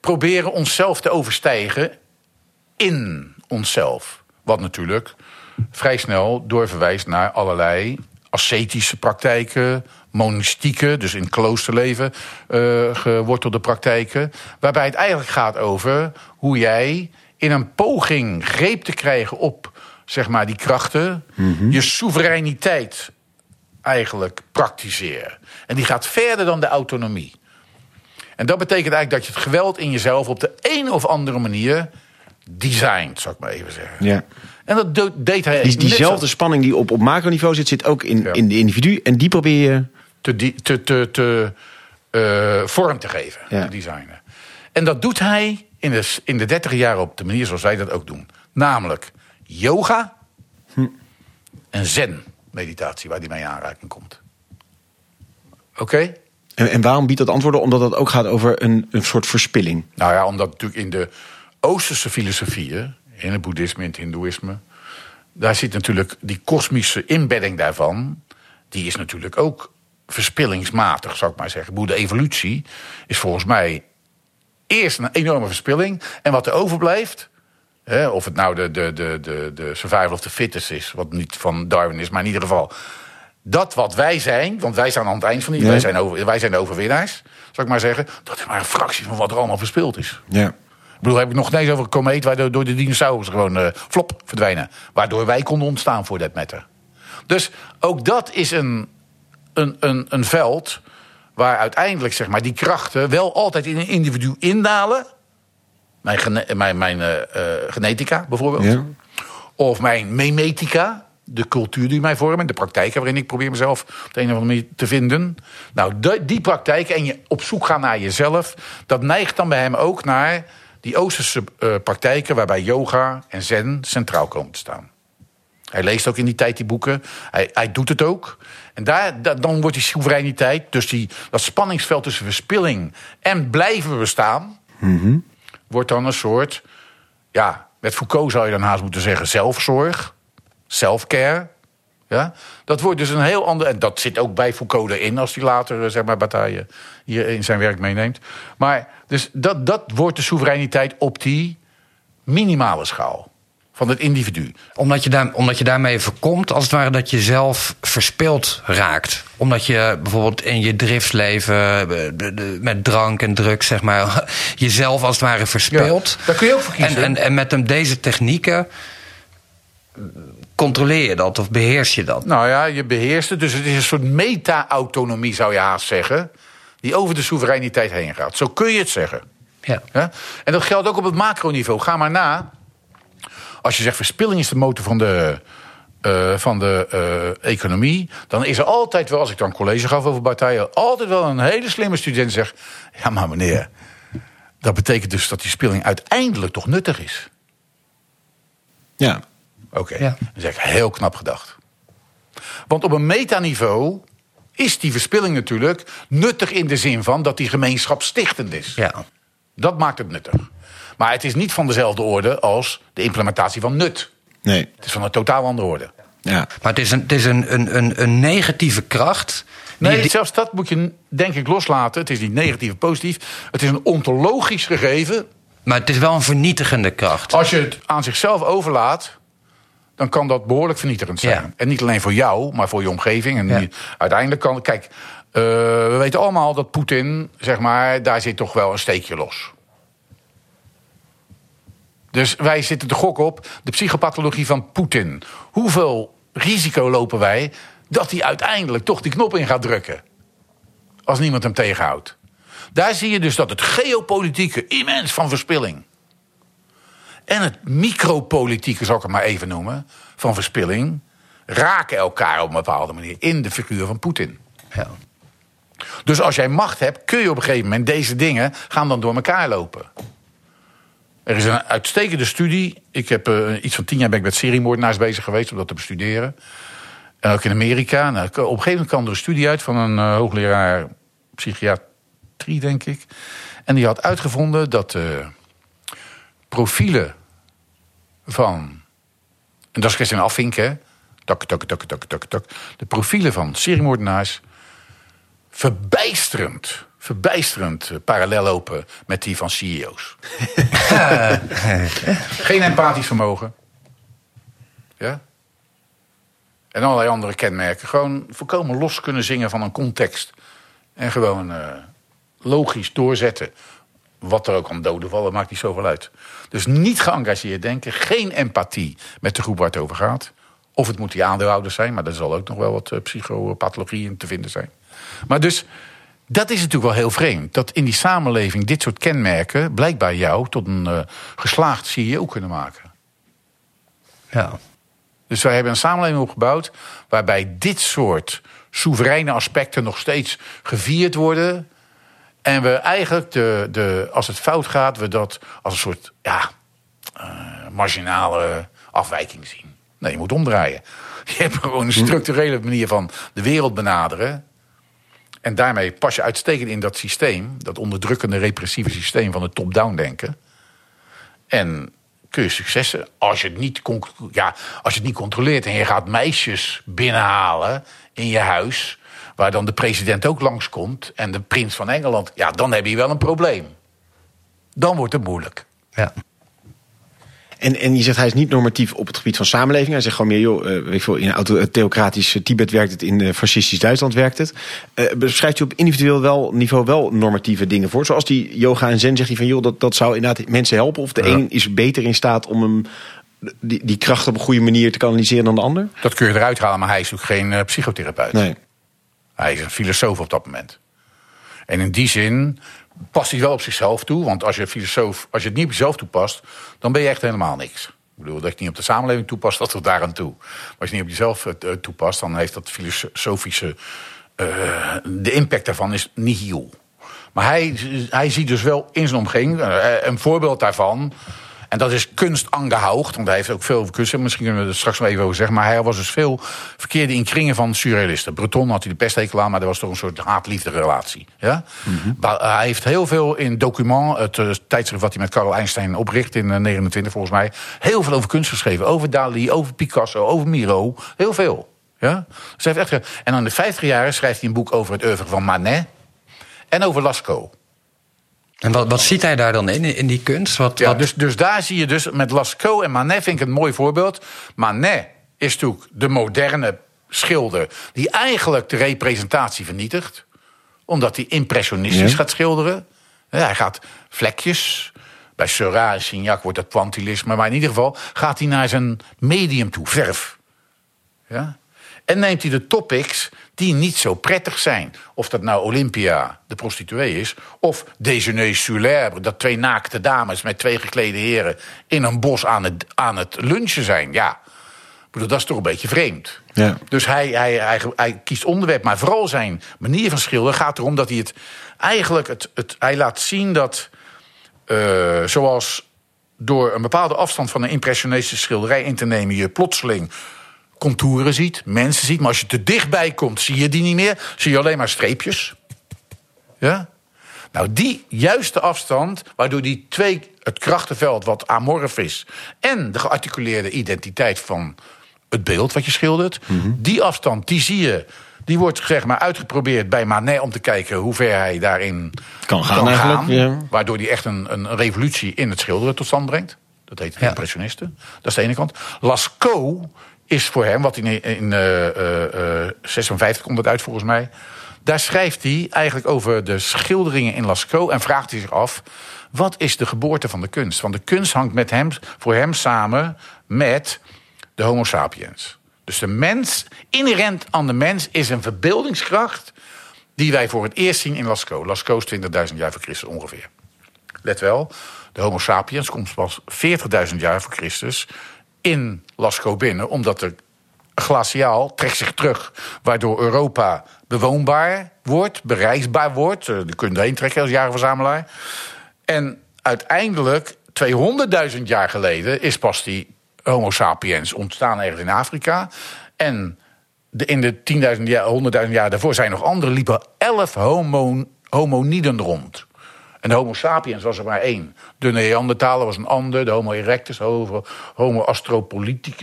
E: proberen onszelf te overstijgen in onszelf. Wat natuurlijk vrij snel doorverwijst naar allerlei ascetische praktijken, monastieke, dus in kloosterleven eh gewortelde praktijken. Waarbij het eigenlijk gaat over hoe jij in een poging greep te krijgen op zeg maar, die krachten, je soevereiniteit eigenlijk praktiseren. En die gaat verder dan de autonomie. En dat betekent eigenlijk dat je het geweld in jezelf op de een of andere manier designt, zou ik maar even zeggen.
B: Ja.
E: En dat deed hij.
B: Die, diezelfde spanning die op, op macroniveau zit, zit ook in,
E: Ja.
B: in de individu. En die probeer je.
E: Te, te, te, te eh, vorm te geven,
B: Ja.
E: te designen. En dat doet hij in de, in de dertig jaar op de manier zoals wij dat ook doen. Namelijk yoga en zen-meditatie, waar hij mee in aanraking komt. Oké?
B: En, en waarom biedt dat antwoorden? Omdat het ook gaat over een, een soort verspilling.
E: Nou ja, omdat natuurlijk in de Oosterse filosofieën, in het boeddhisme, in het hindoeïsme, daar zit natuurlijk die kosmische inbedding daarvan, die is natuurlijk ook verspillingsmatig, zou ik maar zeggen. De evolutie is volgens mij eerst een enorme verspilling. En wat er overblijft, hè, of het nou de, de, de, de, de survival of the fittest is, wat niet van Darwin is, maar in ieder geval. Dat wat wij zijn, want wij staan aan het eind van die,
B: Ja.
E: wij, zijn over, wij zijn de overwinnaars, zou ik maar zeggen. Dat is maar een fractie van wat er allemaal verspild is.
B: Ja.
E: Ik bedoel, heb ik nog niet eens over een komeet waardoor door de dinosaurussen gewoon eh, flop verdwijnen. Waardoor wij konden ontstaan voor dat matter. Dus ook dat is een, een, een, een veld waar uiteindelijk zeg maar, die krachten wel altijd in een individu indalen. Mijn, gene- mijn, mijn eh, eh, genetica bijvoorbeeld.
B: Ja.
E: Of mijn memetica, de cultuur die mij vormen, de praktijken waarin ik probeer mezelf op de een of andere manier te vinden. Nou, de- die praktijken en je op zoek gaan naar jezelf, dat neigt dan bij hem ook naar die Oosterse eh, praktijken waarbij yoga en zen centraal komen te staan. Hij leest ook in die tijd die boeken. Hij, hij doet het ook. En daar, da- dan wordt die soevereiniteit, dus die, dat spanningsveld tussen verspilling en blijven bestaan, wordt dan een soort, ja, met Foucault zou je dan haast moeten zeggen, zelfzorg, self-care. Ja? Dat wordt dus een heel ander. En dat zit ook bij Foucault erin, als hij later, eh, zeg maar, Bataille hier in zijn werk meeneemt. Maar dus dat, dat wordt de soevereiniteit op die minimale schaal van het individu.
D: Omdat je, daar, omdat je daarmee voorkomt, als het ware, dat je zelf verspeeld raakt. Omdat je bijvoorbeeld in je driftsleven eh, met drank en drugs, zeg maar, jezelf als het ware verspeelt.
E: Ja, daar kun je ook voor kiezen.
D: En, en, en met hem deze technieken controleer je dat of beheers je dat.
E: Nou ja, je beheerst het. Dus het is een soort meta-autonomie, zou je haast zeggen. Die over de soevereiniteit heen gaat. Zo kun je het zeggen.
D: Ja.
E: Ja? En dat geldt ook op het macroniveau. Ga maar na. Als je zegt verspilling is de motor van de, eh, van de eh, economie... dan is er altijd wel, als ik dan college gaf over partijen... altijd wel een hele slimme student die zegt... ja, maar meneer, dat betekent dus dat die spilling uiteindelijk toch nuttig is.
B: Ja.
E: Oké,
D: Ja.
E: dat is echt heel knap gedacht. Want op een metaniveau is die verspilling natuurlijk nuttig in de zin van dat die gemeenschap stichtend is.
D: Ja.
E: Dat maakt het nuttig. Maar het is niet van dezelfde orde als de implementatie van nut.
B: Nee.
E: Het is van een totaal andere orde.
B: Ja.
D: Maar het is een, het is een, een, een, een negatieve kracht.
E: Nee,
D: die-
E: zelfs dat moet je denk ik loslaten. Het is niet negatief of positief. Het is een ontologisch gegeven.
D: maar het is wel een vernietigende kracht.
E: Als je het aan zichzelf overlaat, dan kan dat behoorlijk vernietigend zijn.
D: Ja.
E: En niet alleen voor jou, maar voor je omgeving. En
D: Ja.
E: uiteindelijk kan. Kijk, eh, we weten allemaal dat Poetin, zeg maar, daar zit toch wel een steekje los. Dus wij zitten te gokken op de psychopathologie van Poetin. Hoeveel risico lopen wij dat hij uiteindelijk toch die knop in gaat drukken? Als niemand hem tegenhoudt. Daar zie je dus dat het geopolitieke immens van verspilling en het micropolitieke, zal ik het maar even noemen, van verspilling, raken elkaar op een bepaalde manier in de figuur van Poetin.
D: Ja.
E: Dus als jij macht hebt, kun je op een gegeven moment deze dingen gaan dan door elkaar lopen. Er is een uitstekende studie. Ik heb eh, iets van tien jaar ben ik met seriemoordenaars bezig geweest om dat te bestuderen. En ook in Amerika. Nou, op een gegeven moment kwam er een studie uit van een eh, hoogleraar psychiatrie, denk ik. En die had uitgevonden dat eh, profielen van. En dat is van afvinken. Tak, tak, tak, tak, tak, tak. De profielen van seriemoordenaars verbijsterend, verbijsterend eh, parallel lopen met die van CEO's. Geen empathisch vermogen. Ja? En allerlei andere kenmerken. Gewoon volkomen los kunnen zingen van een context. En gewoon eh, logisch doorzetten. Wat er ook aan doden vallen, maakt niet zoveel uit. Dus niet geëngageerd denken. Geen empathie met de groep waar het over gaat. Of het moet die aandeelhouders zijn, maar er zal ook nog wel wat eh, psychopathologie in te vinden zijn. Maar dus, dat is natuurlijk wel heel vreemd. Dat in die samenleving dit soort kenmerken blijkbaar jou tot een eh, geslaagd CEO kunnen maken.
D: Ja.
E: Dus wij hebben een samenleving opgebouwd waarbij dit soort soevereine aspecten nog steeds gevierd worden. En we eigenlijk, de, de, als het fout gaat, we dat als een soort ja, eh, marginale afwijking zien. Nee, je moet omdraaien. Je hebt gewoon een structurele manier van de wereld benaderen. En daarmee pas je uitstekend in dat systeem, dat onderdrukkende repressieve systeem van het top-down denken. En kun je successen. Als je, het niet ja, als je het niet controleert en je gaat meisjes binnenhalen in je huis. Waar dan de president ook langskomt en de prins van Engeland. Ja, dan heb je wel een probleem. Dan wordt het moeilijk.
D: Ja.
B: En, en je zegt hij is niet normatief op het gebied van samenleving. Hij zegt gewoon meer, joh, eh, weet veel, in auto- theocratisch eh, Tibet werkt het, in eh, fascistisch Duitsland werkt het. Eh, beschrijft u op individueel wel, niveau wel normatieve dingen voor? Zoals die yoga en zen zegt hij van, joh, dat, dat zou inderdaad mensen helpen. Of de
E: Ja.
B: een is beter in staat om hem, die, die kracht op een goede manier te kanaliseren dan de ander?
E: Dat kun je eruit halen, maar hij is ook geen eh, psychotherapeut.
B: Nee.
E: Hij is een filosoof op dat moment. En in die zin past hij wel op zichzelf toe. Want als je, filosoof, als je het niet op jezelf toepast, dan ben je echt helemaal niks. Ik bedoel, dat je niet op de samenleving toepast, dat tot daar aan toe. Maar als je niet op jezelf eh, toepast, dan heeft dat filosofische... eh, de impact daarvan is nihil. Maar hij, hij ziet dus wel in zijn omgeving eh, een voorbeeld daarvan. En dat is kunst angehaucht, want hij heeft ook veel over kunst. Misschien kunnen we er straks nog even over zeggen. Maar hij was dus veel verkeerde in kringen van surrealisten. Breton had hij de pesthekel aan, maar er was toch een soort haat-liefde relatie. Ja? Maar hij heeft heel veel in Document, het eh, tijdschrift wat hij met Karl Einstein opricht in eh, 29 volgens mij. Heel veel over kunst geschreven. Over Dali, over Picasso, over Miro. Heel veel. Ja? Dus hij heeft echt, en dan in de 50 jaren schrijft hij een boek over het oeuvre van Manet. En over Lascaux.
D: En wat, wat ziet hij daar dan in, in die kunst? Wat,
E: Ja,
D: wat,
E: dus, dus daar zie je dus met Lascaux en Manet vind ik een mooi voorbeeld. Manet is natuurlijk de moderne schilder die eigenlijk de representatie vernietigt. Omdat hij impressionistisch
B: Ja.
E: gaat schilderen. Ja, hij gaat vlekjes. Bij Seurat en Signac wordt dat pointillisme. Maar in ieder geval gaat hij naar zijn medium toe, verf. Ja? En neemt hij de topics die niet zo prettig zijn. Of dat nou Olympia, de prostituee is... of Déjeuner sur l'herbe, dat twee naakte dames... met twee geklede heren in een bos aan het, aan het lunchen zijn. Ja, bedoel, dat is toch een beetje vreemd.
B: Ja.
E: Dus hij, hij, hij, hij kiest onderwerp, maar vooral zijn manier van schilderen gaat erom dat hij het eigenlijk het, het, hij laat zien dat eh, zoals door een bepaalde afstand van een impressionistische schilderij in te nemen je plotseling contouren ziet, mensen ziet, maar als je te dichtbij komt zie je die niet meer, zie je alleen maar streepjes. Ja? Nou, die juiste afstand, waardoor die twee, het krachtenveld wat amorf is... en de gearticuleerde identiteit van het beeld wat je schildert... die afstand, die zie je, die wordt zeg maar uitgeprobeerd bij Manet... om te kijken hoe ver hij daarin
B: Kan gaan eigenlijk, ja.
E: Waardoor hij echt een, een revolutie in het schilderen tot stand brengt. Dat heet
D: Ja.
E: impressionisten. Dat is de ene kant. Lascaux is voor hem, wat in, in eh, eh, eh, 56 komt het uit volgens mij... Daar schrijft hij eigenlijk over de schilderingen in Lascaux... en vraagt hij zich af, wat is de geboorte van de kunst? Want de kunst hangt met hem, voor hem samen met de homo sapiens. Dus de mens, inherent aan de mens, is een verbeeldingskracht... die wij voor het eerst zien in Lascaux. Lascaux is 20.000 jaar voor Christus ongeveer. Let wel, de homo sapiens komt pas 40.000 jaar voor Christus... in Lascaux binnen, omdat er glaciaal trekt zich terug. Waardoor Europa bewoonbaar wordt, bereisbaar wordt. Eh, Je kunt erheen trekken als jagerverzamelaar. En uiteindelijk, 200.000 jaar geleden, is pas die Homo sapiens ontstaan ergens in Afrika. En de, in de 10.000 jaar, 100.000 jaar daarvoor zijn nog andere, liepen 11 homo, homoniden rond. En de Homo sapiens was er maar één. De Neandertaler was een ander. De Homo erectus, Homo,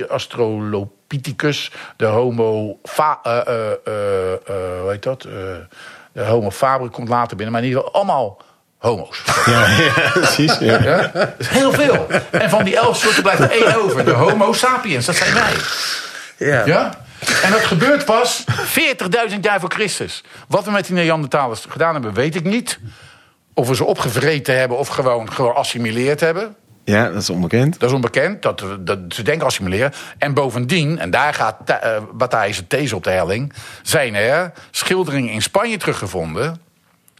E: Astrolopithecus. De Homo. Fa, eh, eh, eh, hoe heet dat? De Homo faber komt later binnen. Maar in ieder geval allemaal homo's.
B: Ja, ja, precies. Ja.
E: Ja? Heel veel. En van die elf soorten blijft er één over. De Homo sapiens, dat zijn wij.
D: ja.
E: Ja? En dat gebeurt pas 40.000 jaar voor Christus. Wat we met die Neandertalers gedaan hebben, weet ik niet. Of we ze opgevreten hebben of gewoon geassimileerd hebben.
B: ja, dat is onbekend.
E: Dat is onbekend, dat, dat ze denken assimileren. En bovendien, en daar gaat uh, Bataille zijn these op de helling... zijn er schilderingen in Spanje teruggevonden,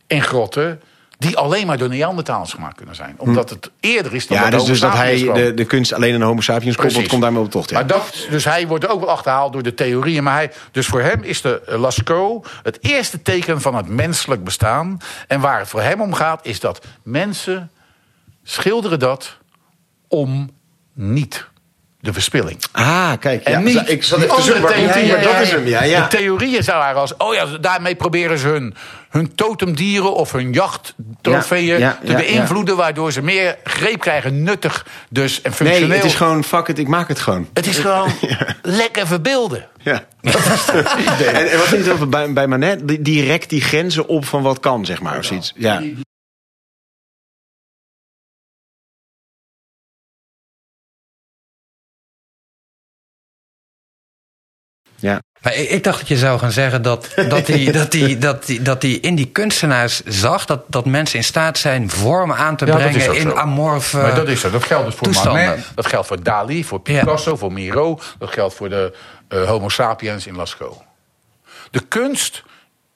E: in grotten... die alleen maar door Neandertalers gemaakt kunnen zijn. Omdat het eerder is dan
B: Ja,
E: dat
B: dus, dus dat hij de, de kunst alleen een homo sapiens koppelt, komt daarmee op de tocht. Ja.
E: Maar dat, dus hij wordt ook wel achterhaald door de theorieën. Maar hij, dus voor hem is de Lascaux het eerste teken van het menselijk bestaan. En waar het voor hem om gaat, is dat mensen schilderen dat om niet de verspilling.
B: Ah, kijk.
E: En
B: ja,
E: niet
B: ik zat even te
E: andere
B: zoeken, maar-
E: theorieën.
B: ja, dat is hem. Ja, ja.
E: De theorieën zou er als... Oh ja, daarmee proberen ze hun, hun totemdieren of hun jachttrofeeën
B: Ja, ja,
E: te
B: ja,
E: beïnvloeden... waardoor ze meer greep krijgen, nuttig dus en functioneel.
B: Nee, het is gewoon, fuck it, ik maak het gewoon.
E: Het is gewoon lekker verbeelden.
B: Ja. en, en wat vind je bij, bij Manet? Rekt die grenzen op van wat kan, zeg maar, of zoiets. Ja. Ja.
D: Maar ik, ik dacht dat je zou gaan zeggen dat, dat, hij, dat, hij, dat, hij, dat hij in die kunstenaars zag dat, dat mensen in staat zijn vormen aan te
E: Ja,
D: brengen in
E: zo.
D: amorfe.
E: Maar dat is zo. Dat geldt dus voor. Manet, dat geldt voor Dali, voor Picasso, voor Miro. Dat geldt voor de eh, Homo sapiens in Lascaux. De kunst,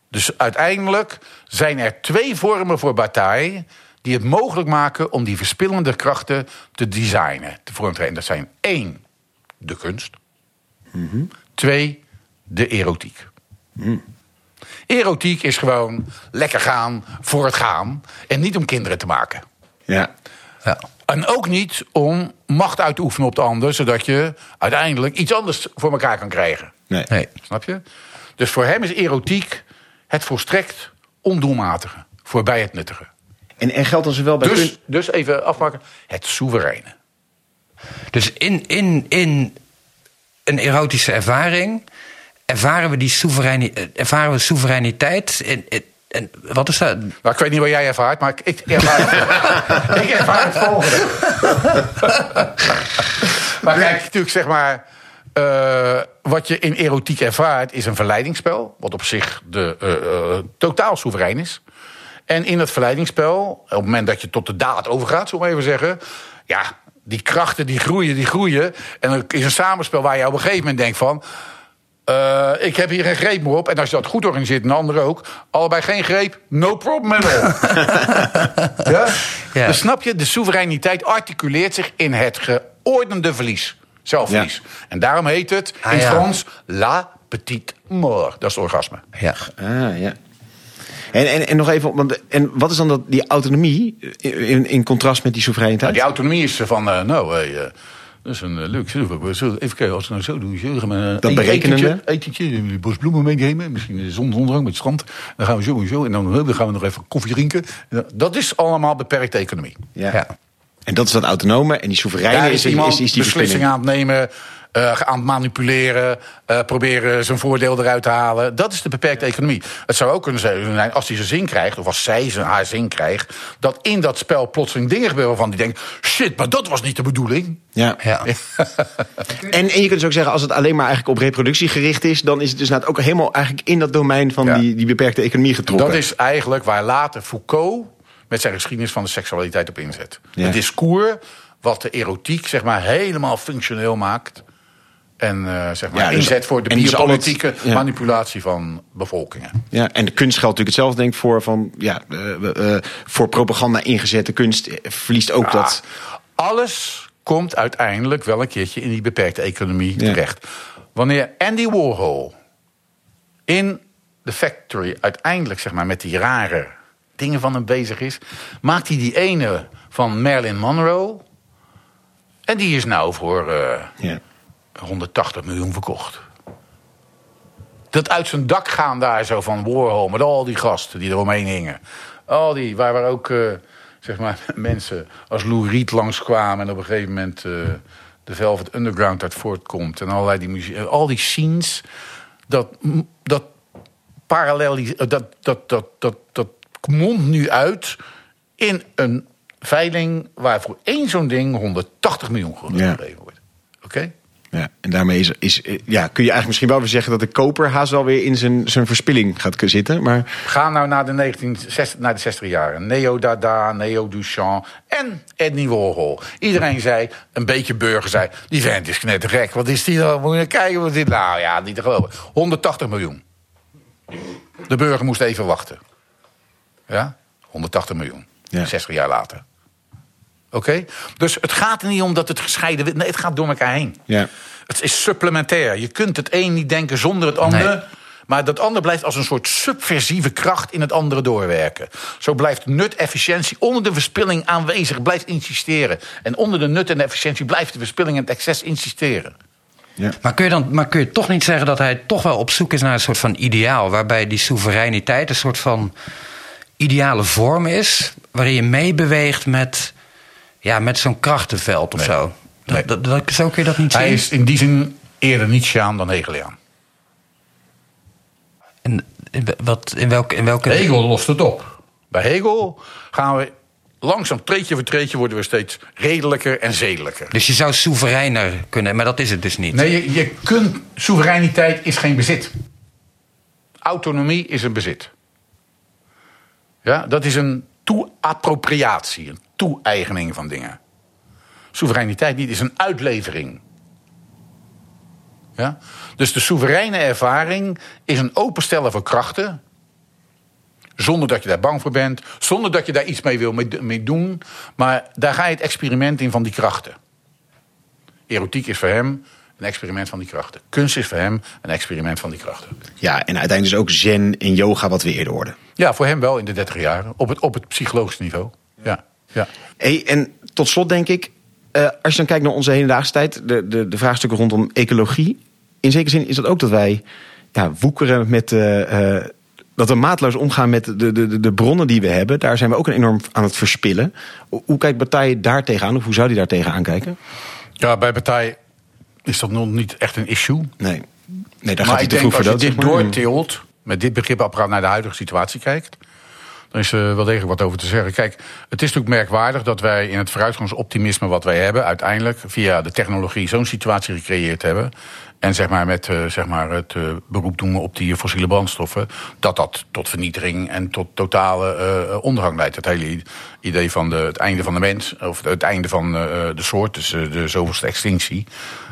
E: dus uiteindelijk zijn er twee vormen voor Bataille... die het mogelijk maken om die verspillende krachten te designen. Te vormen. En dat zijn één, de kunst. Twee, de erotiek. Erotiek is gewoon lekker gaan voor het gaan... en niet om kinderen te maken.
B: Ja.
D: Ja.
E: En ook niet om macht uit te oefenen op de ander, zodat je uiteindelijk iets anders voor elkaar kan krijgen.
B: Nee.
D: Nee.
E: Snap je? Dus voor hem is erotiek het volstrekt ondoelmatige, voorbij het nuttige.
B: En, en geldt dan zowel bij
E: Dus, dus even afmaken, het soevereine.
D: Dus in, in, in een erotische ervaring ervaren we die soevereini- eh, ervaren we soevereiniteit in, in- En wat is dat?
E: Nou, ik weet niet wat jij ervaart, maar ik, ik ervaar, ik ervaar het volgende. maar kijk, natuurlijk zeg maar... eh, wat je in erotiek ervaart is een verleidingsspel... wat op zich de, eh, eh, totaal soeverein is. En in dat verleidingsspel, op het moment dat je tot de daad overgaat... zullen we even zeggen... ja, die krachten die groeien, die groeien. En dan is een samenspel waar je op een gegeven moment denkt van... eh, ik heb hier geen greep meer op. En als je dat goed organiseert, en de ander ook... allebei geen greep, no problem at all. ja?
D: Ja.
E: Dus snap je, de soevereiniteit articuleert zich in het geordende verlies. Zelfverlies. En daarom heet het in
D: Ah, ja.
E: Frans la petite mort. Dat is het orgasme.
D: Ja.
B: Ah, ja. En, en, en nog even, want, en wat is dan dat, die autonomie in, in contrast met die
E: Nou,
B: soevereiniteit?
E: die autonomie is van, eh, nou, eh, dat is een leuk Even kijken, als we nou zo doen. Zo, we, eh,
B: Dat
E: een
B: berekenende?
E: Etentje, een bos bloemen meenemen. Misschien een zonsondergang met het strand. Dan gaan we zo en zo. En dan, eh, dan gaan we nog even koffie drinken. En Dat is allemaal beperkte economie.
B: ja.
D: Ja.
B: En dat is dat autonome en die soevereine
E: Daar
B: is,
E: is
B: is, is, die verspilling.
E: aan het nemen, eh, aan het manipuleren, eh, proberen zijn voordeel eruit te halen. Dat is de beperkte economie. Het zou ook kunnen zijn, als hij zijn zin krijgt, of als zij zijn haar zin krijgt, dat in dat spel plotseling dingen gebeuren waarvan die denkt: shit, maar dat was niet de bedoeling.
B: Ja.
D: Ja.
B: En, en je kunt dus ook zeggen, als het alleen maar eigenlijk op reproductie gericht is, dan is het dus inderdaad ook helemaal eigenlijk in dat domein van
E: Ja.
B: die, die beperkte economie getrokken.
E: Dat is eigenlijk waar later Foucault met zijn geschiedenis van de seksualiteit op inzet.
B: Ja.
E: Het discours wat de erotiek zeg maar helemaal functioneel maakt. En eh, zeg maar
B: Ja, dus-
E: inzet voor de
B: dus
E: biopolitieke
B: ja.
E: manipulatie van bevolkingen.
B: Ja, en de kunst geldt natuurlijk hetzelfde, denk ik, voor, van, ja, eh, eh, voor propaganda ingezette kunst verliest ook dat.
E: Alles komt uiteindelijk wel een keertje in die beperkte economie terecht. Wanneer Andy Warhol in The Factory uiteindelijk zeg maar, met die rare dingen van hem bezig is, maakt hij die ene van Marilyn Monroe. En die is nou voor
B: Ja.
E: 180 miljoen verkocht. Dat uit zijn dak gaan daar zo van Warhol met al die gasten die eromheen hingen. Al die, waar, waar ook eh, zeg maar, mensen als Lou Reed langskwamen... en op een gegeven moment eh, de Velvet Underground uit voortkomt... en allerlei die muziek, eh, al die scenes, dat, dat parallel, dat, dat, dat, dat, dat mondt nu uit in een veiling... waar voor één zo'n ding 180 miljoen gegeven wordt. Oké?
B: Ja, en daarmee is, is, eh, ja, kun je eigenlijk misschien wel weer zeggen dat de koper haast wel weer in zijn, zijn verspilling gaat zitten. Maar
E: Ga nou naar de, 1960, naar de 60 jaren. Neo Dada, Neo Duchamp en Edny Warhol. Iedereen zei, een beetje burger zei... die vent is knettergek, wat is die dan? Moet je kijken, wat dit nou? Ja, niet te geloven. 180 miljoen. De burger moest even wachten. Ja? 180 miljoen.
B: Ja.
E: 60 jaar later. Oké? Dus het gaat er niet om dat het gescheiden... Nee, het gaat door elkaar heen.
B: ja,
E: Het is supplementair. Je kunt het een niet denken zonder het andere.
D: Nee.
E: Maar dat andere blijft als een soort subversieve kracht in het andere doorwerken. Zo blijft nut, efficiëntie onder de verspilling aanwezig, blijft insisteren. En onder de nut en efficiëntie blijft de verspilling en het excess insisteren.
B: ja.
D: Maar kun, je dan, maar kun je toch niet zeggen dat hij toch wel op zoek is naar een soort van ideaal... waarbij die soevereiniteit een soort van ideale vorm is... waarin je meebeweegt met, ja, met zo'n krachtenveld of
E: Nee.
D: zo? Dat,
E: Nee.
D: dat, dat- zo kun je dat niet
E: Hij
D: zien?
E: is in die zin eerder Nietzscheaan dan Hegeliaan.
D: In, in, wat, in, welke, in welke...
E: Hegel lost het op. Bij Hegel gaan we langzaam treetje voor treetje worden we steeds redelijker en zedelijker.
D: Dus je zou soevereiner kunnen, maar dat is het dus niet.
E: Nee, je, je kunt. Soevereiniteit is geen bezit. Autonomie is een bezit. Ja, dat is een toe-appropriatie, een toe-eigening van dingen. Soevereiniteit niet, is een uitlevering. Ja? Dus de soevereine ervaring is een openstellen voor krachten. Zonder dat je daar bang voor bent, zonder dat je daar iets mee wil mee, doen. Maar daar ga je het experiment in van die krachten. Erotiek is voor hem een experiment van die krachten. Kunst is voor hem een experiment van die krachten.
B: ja, en uiteindelijk is ook zen en yoga wat we eerder hoorden.
E: Ja, voor hem wel in de dertig jaren. Op het, op het psychologische niveau. Ja, ja.
B: Hey, en tot slot denk ik, eh, als je dan kijkt naar onze hedendaagse tijd, de, de, de vraagstukken rondom ecologie. In zekere zin is dat ook dat wij ja, woekeren met. eh, eh, dat we maatloos omgaan met de, de, de, bronnen die we hebben. Daar zijn we ook enorm aan het verspillen. Hoe, kijkt Bataille daar tegenaan? Of hoe zou die daar tegenaan kijken?
E: ja, bij Partij is dat nog niet echt een issue.
B: Nee, nee daar
E: maar
B: gaat hij te vroeg
E: als
B: voor
E: je dit doortilt met dit begripapparaat naar de huidige situatie kijkt, dan is er wel degelijk wat over te zeggen. Kijk, het is natuurlijk merkwaardig dat wij in het vooruitgangsoptimisme wat wij hebben, uiteindelijk via de technologie zo'n situatie gecreëerd hebben. En zeg maar met uh, zeg maar het uh, beroep doen op die fossiele brandstoffen, dat dat tot vernietiging en tot totale uh, ondergang leidt. Het hele idee van de, het einde van de mens, of het einde van de soort, dus de zoveelste extinctie,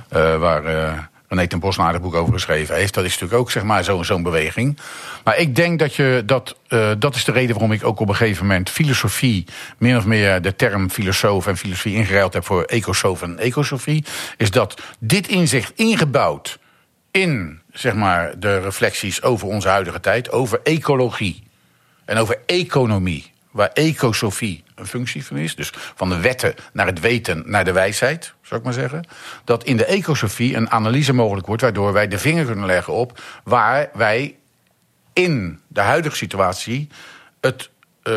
E: waar René ten Bos een boek over geschreven heeft. Dat is natuurlijk ook zeg maar, zo'n zo beweging. Maar ik denk dat je dat. Uh, dat is de reden waarom ik ook op een gegeven moment filosofie. min of meer de term filosoof en filosofie ingeruild heb voor ecosoof en ecosofie. Is dat dit inzicht ingebouwd in zeg maar, de reflecties over onze huidige tijd. over ecologie en over economie. Waar ecosofie een functie van is. Dus van de wetten naar het weten, naar de wijsheid, zou ik maar zeggen. Dat in de ecosofie een analyse mogelijk wordt, waardoor wij de vinger kunnen leggen op waar wij in de huidige situatie het uh,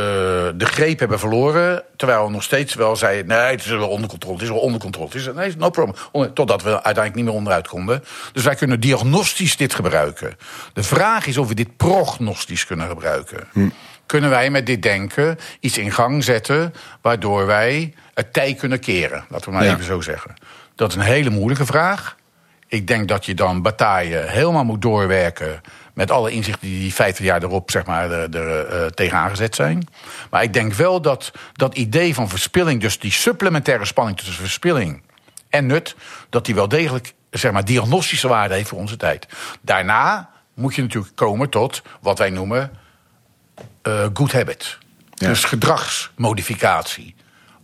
E: de greep hebben verloren. Terwijl we nog steeds wel zeiden: nee, het is wel onder controle. Het is wel onder controle. Het is, nee, no problem. Totdat we uiteindelijk niet meer onderuit konden. Dus wij kunnen diagnostisch dit gebruiken. De vraag is of we dit prognostisch kunnen gebruiken. Hm kunnen wij met dit denken iets in gang zetten waardoor wij het tij kunnen keren. Laten we maar even zo zeggen. Dat is een hele moeilijke vraag. Ik denk dat je dan bataille helemaal moet doorwerken met alle inzichten die die 50 jaar erop zeg maar, er, er uh, tegen aangezet zijn. Maar ik denk wel dat dat idee van verspilling, dus die supplementaire spanning tussen verspilling en nut, dat die wel degelijk zeg maar, diagnostische waarde heeft voor onze tijd. Daarna moet je natuurlijk komen tot wat wij noemen uh, good habit. Dus gedragsmodificatie.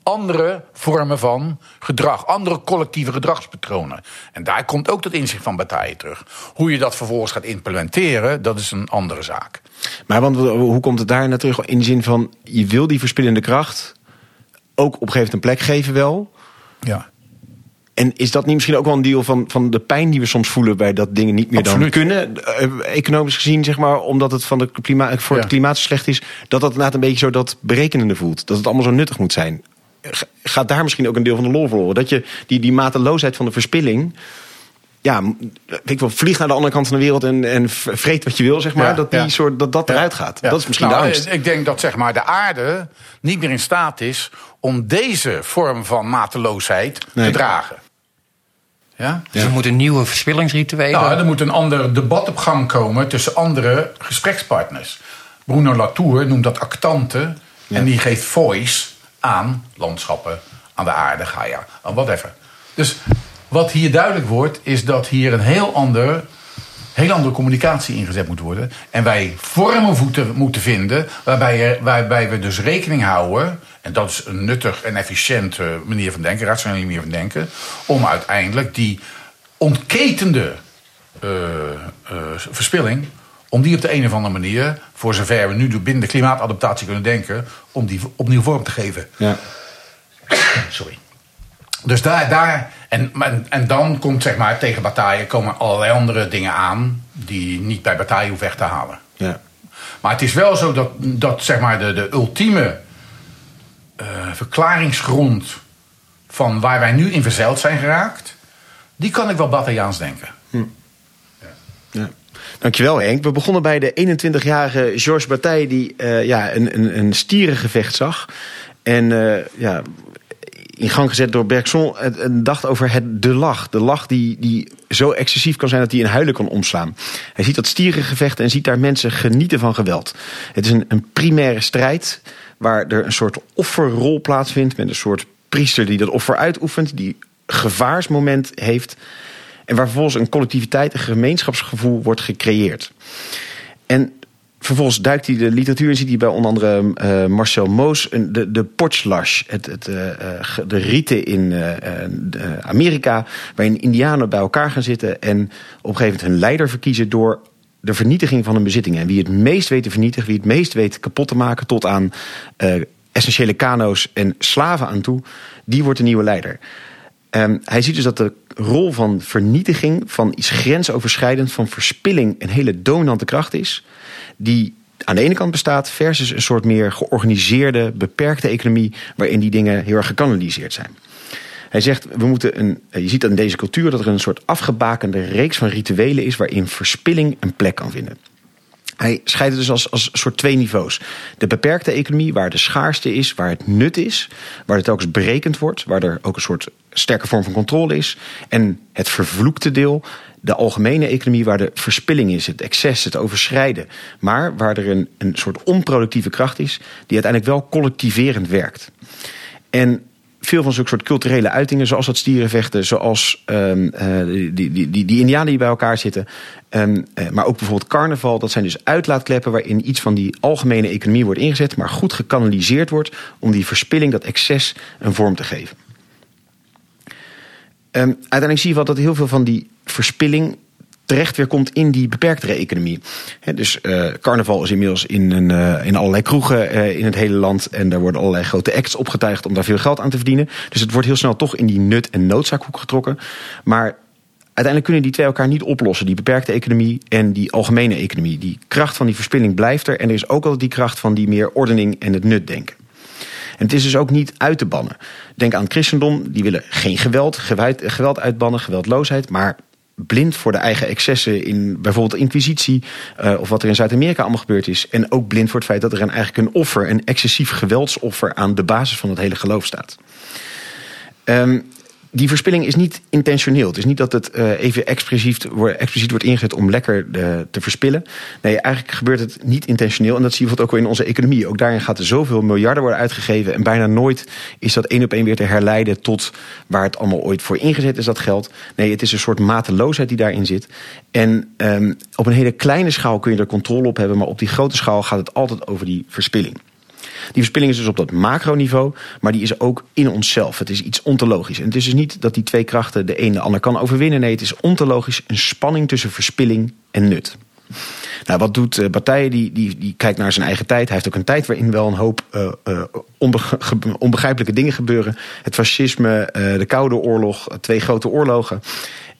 E: Andere vormen van gedrag, andere collectieve gedragspatronen. En daar komt ook dat inzicht van bataille terug. Hoe je dat vervolgens gaat implementeren, dat is een andere zaak.
B: Maar want, hoe komt het daar naar terug? In de zin van, je wil die verspillende kracht ook op een gegeven moment een plek geven wel.
E: Ja.
B: En is dat niet misschien ook wel een deel van, van de pijn die we soms voelen bij dat dingen niet meer dan kunnen? Eh, economisch gezien, zeg maar, omdat het van de klimaat, voor het klimaat zo slecht is, dat dat inderdaad een beetje zo dat berekenende voelt. Dat het allemaal zo nuttig moet zijn. Gaat daar misschien ook een deel van de lol verloren? Dat je die, die mateloosheid van de verspilling. Ja, weet ik wel, vlieg naar de andere kant van de wereld en, en vreet wat je wil, zeg maar. dat, die soort, dat, dat eruit gaat. Dat is misschien
E: nou,
B: de angst.
E: Ik denk dat zeg maar, de aarde niet meer in staat is om deze vorm van mateloosheid te dragen.
D: Ja? Dus er moeten nieuwe verspillingsrituelen.
E: Nou, er moet een ander debat op gang komen tussen andere gesprekspartners. Bruno Latour noemt dat actante. En die geeft voice aan landschappen, aan de aarde, Gaia, aan whatever. Dus wat hier duidelijk wordt, is dat hier een heel ander heel andere communicatie ingezet moet worden. En wij vormen moeten, moeten vinden waarbij, waarbij we dus rekening houden. En dat is een nuttig en efficiënte manier van denken, rationele manier van denken. Om uiteindelijk die ontketende uh, uh, verspilling. Om die op de een of andere manier, voor zover we nu binnen de klimaatadaptatie kunnen denken, om die opnieuw vorm te geven.
B: Ja.
E: Sorry. Dus daar, daar en, en, dan komt zeg maar tegen bataille komen allerlei andere dingen aan die niet bij bataille hoeven weg te halen.
B: Ja.
E: Maar het is wel zo dat, dat zeg maar de, de ultieme uh, verklaringsgrond van waar wij nu in verzeild zijn geraakt, die kan ik wel batailliaans denken. Hm.
B: Ja. ja. Dankjewel Henk. We begonnen bij de 21-jarige Georges Bataille die uh, ja, een, een, een stierengevecht zag. En uh, ja, in gang gezet door Bergson. En dacht over het, de lach. De lach die, die zo excessief kan zijn dat hij in huilen kan omslaan. Hij ziet dat stierengevechten en ziet daar mensen genieten van geweld. Het is een, een primaire strijd waar er een soort offerrol plaatsvindt. Met een soort priester die dat offer uitoefent. Die gevaarsmoment heeft. En waar vervolgens een collectiviteit, een gemeenschapsgevoel wordt gecreëerd. En vervolgens duikt hij de literatuur en ziet hij bij onder andere uh, Marcel Moos de, de Potslash, het, het, uh, de riten in Amerika, waarin indianen bij elkaar gaan zitten en op een gegeven moment hun leider verkiezen door de vernietiging van hun bezittingen. En wie het meest weet te vernietigen, wie het meest weet kapot te maken tot aan essentiële kano's en slaven aan toe, die wordt de nieuwe leider. Um, hij ziet dus dat de rol van vernietiging, van iets grensoverschrijdend, van verspilling een hele dominante kracht is die aan de ene kant bestaat, versus een soort meer georganiseerde, beperkte economie, waarin die dingen heel erg gekanaliseerd zijn. Hij zegt, we moeten een, je ziet in deze cultuur dat er een soort afgebakende reeks van rituelen is waarin verspilling een plek kan vinden. Hij scheidt dus als, als soort twee niveaus. De beperkte economie, waar de schaarste is, waar het nut is, waar het telkens berekend wordt, waar er ook een soort sterke vorm van controle is. En het vervloekte deel, de algemene economie, waar de verspilling is, het excess, het overschrijden. Maar waar er een, een soort onproductieve kracht is, die uiteindelijk wel collectiverend werkt. En veel van zulke soort culturele uitingen, zoals dat stierenvechten, zoals um, uh, die, die, die, die indianen die bij elkaar zitten, um, uh, maar ook bijvoorbeeld carnaval, dat zijn dus uitlaatkleppen waarin iets van die algemene economie wordt ingezet, maar goed gekanaliseerd wordt om die verspilling, dat excess, een vorm te geven. Um, uiteindelijk zie je wel dat heel veel van die verspilling terecht weer komt in die beperktere economie. Dus uh, carnaval is inmiddels in, een, uh, in allerlei kroegen uh, in het hele land. En daar worden allerlei grote acts opgetuigd om daar veel geld aan te verdienen. Dus het wordt heel snel toch in die nut- en noodzaakhoek getrokken. Maar uiteindelijk kunnen die twee elkaar niet oplossen. Die beperkte economie en die algemene economie. Die kracht van die verspilling blijft er. En er is ook altijd die kracht van die meer ordening en het nut denken. En het is dus ook niet uit te bannen. Denk aan het christendom, die willen geen geweld, geweld uitbannen, geweldloosheid, maar blind voor de eigen excessen in bijvoorbeeld inquisitie uh, of wat er in Zuid-Amerika allemaal gebeurd is. En ook blind voor het feit dat er een, eigenlijk een offer, een excessief geweldsoffer aan de basis van het hele geloof staat. Um, die verspilling is niet intentioneel. Het is niet dat het uh, even expliciet, expliciet wordt ingezet om lekker de, te verspillen. Nee, eigenlijk gebeurt het niet intentioneel. En dat zie je bijvoorbeeld ook wel in onze economie. Ook daarin gaat er zoveel miljarden worden uitgegeven. En bijna nooit is dat één op één weer te herleiden tot waar het allemaal ooit voor ingezet is, dat geld. Nee, het is een soort mateloosheid die daarin zit. En um, op een hele kleine schaal kun je er controle op hebben. Maar op die grote schaal gaat het altijd over die verspilling. Die verspilling is dus op dat macroniveau, maar die is ook in onszelf. Het is iets ontologisch. En het is dus niet dat die twee krachten de een de ander kan overwinnen. Nee, het is ontologisch een spanning tussen verspilling en nut. Nou, wat doet uh? Die, die, die kijkt naar zijn eigen tijd. Hij heeft ook een tijd waarin wel een hoop uh, uh, onbegrijpelijke dingen gebeuren. Het fascisme, de Koude Oorlog, twee grote oorlogen.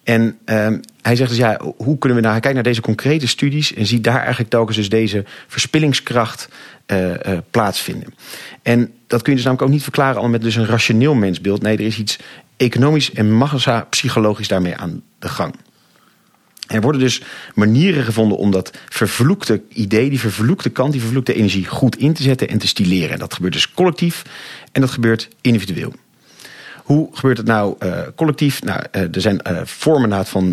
B: En um, hij zegt dus ja, hoe kunnen we nou... Hij kijkt naar deze concrete studies en ziet daar eigenlijk telkens dus deze verspillingskracht uh, uh, plaatsvinden. En dat kun je dus namelijk ook niet verklaren al met dus een rationeel mensbeeld. Nee, er is iets economisch en massa-psychologisch daarmee aan de gang. Er worden dus manieren gevonden om dat vervloekte idee, die vervloekte kant, die vervloekte energie goed in te zetten en te stileren. En dat gebeurt dus collectief en dat gebeurt individueel. Hoe gebeurt het nou uh, collectief? Nou, uh, er zijn uh, vormen van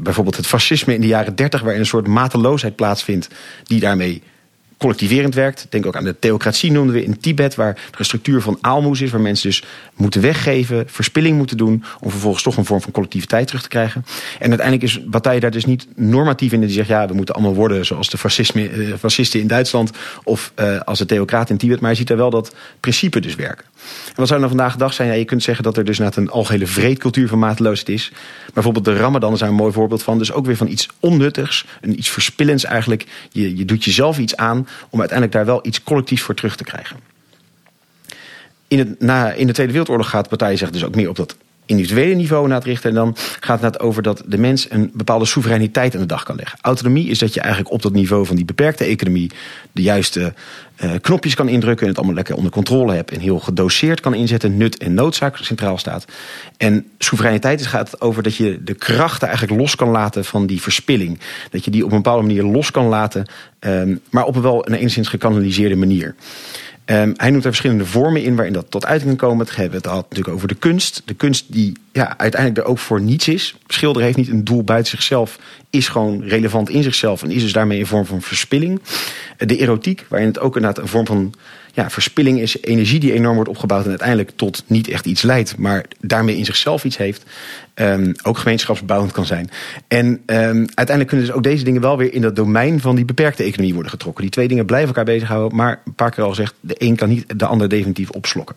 B: bijvoorbeeld het fascisme in de jaren 30, waarin een soort mateloosheid plaatsvindt, die daarmee collectiverend werkt. Denk ook aan de theocratie noemden we in Tibet, waar er een structuur van aalmoes is, waar mensen dus moeten weggeven, verspilling moeten doen, om vervolgens toch een vorm van collectiviteit terug te krijgen. En uiteindelijk is Bataille daar dus niet normatief in, die zegt ja, we moeten allemaal worden zoals de fascisme, uh, fascisten in Duitsland of uh, als de theocraten in Tibet, maar hij ziet daar wel dat principe dus werken. En wat zou er nou vandaag de dag zijn? Ja, je kunt zeggen dat er dus een algehele vreedcultuur van mateloosheid is. Bijvoorbeeld de Ramadan is daar een mooi voorbeeld van. Dus ook weer van iets onnuttigs, een iets verspillends eigenlijk. Je, je doet jezelf iets aan om uiteindelijk daar wel iets collectiefs voor terug te krijgen. In, het, na, in de Tweede Wereldoorlog gaat de partij zich dus ook meer op dat individuele niveau naar het richten. En dan gaat het over dat de mens een bepaalde soevereiniteit aan de dag kan leggen. Autonomie is dat je eigenlijk op dat niveau van die beperkte economie de juiste uh, knopjes kan indrukken en het allemaal lekker onder controle hebt en heel gedoseerd kan inzetten, nut en noodzaak centraal staat. En soevereiniteit gaat over dat je de krachten eigenlijk los kan laten van die verspilling. Dat je die op een bepaalde manier los kan laten, um, maar op een wel een enigszins gekanaliseerde manier. Um, hij noemt er verschillende vormen in waarin dat tot uiting kan komen. Het hebben het had natuurlijk over de kunst. De kunst die ja, uiteindelijk er ook voor niets is. Schilder heeft niet een doel buiten zichzelf. Is gewoon relevant in zichzelf. En is dus daarmee een vorm van verspilling. De erotiek, waarin het ook inderdaad een vorm van ja, verspilling is. Energie die enorm wordt opgebouwd en uiteindelijk tot niet echt iets leidt. Maar daarmee in zichzelf iets heeft. Um, ook gemeenschapsbouwend kan zijn. En um, uiteindelijk kunnen dus ook deze dingen wel weer in dat domein van die beperkte economie worden getrokken. Die twee dingen blijven elkaar bezighouden, maar een paar keer al gezegd, de een kan niet de ander definitief opslokken.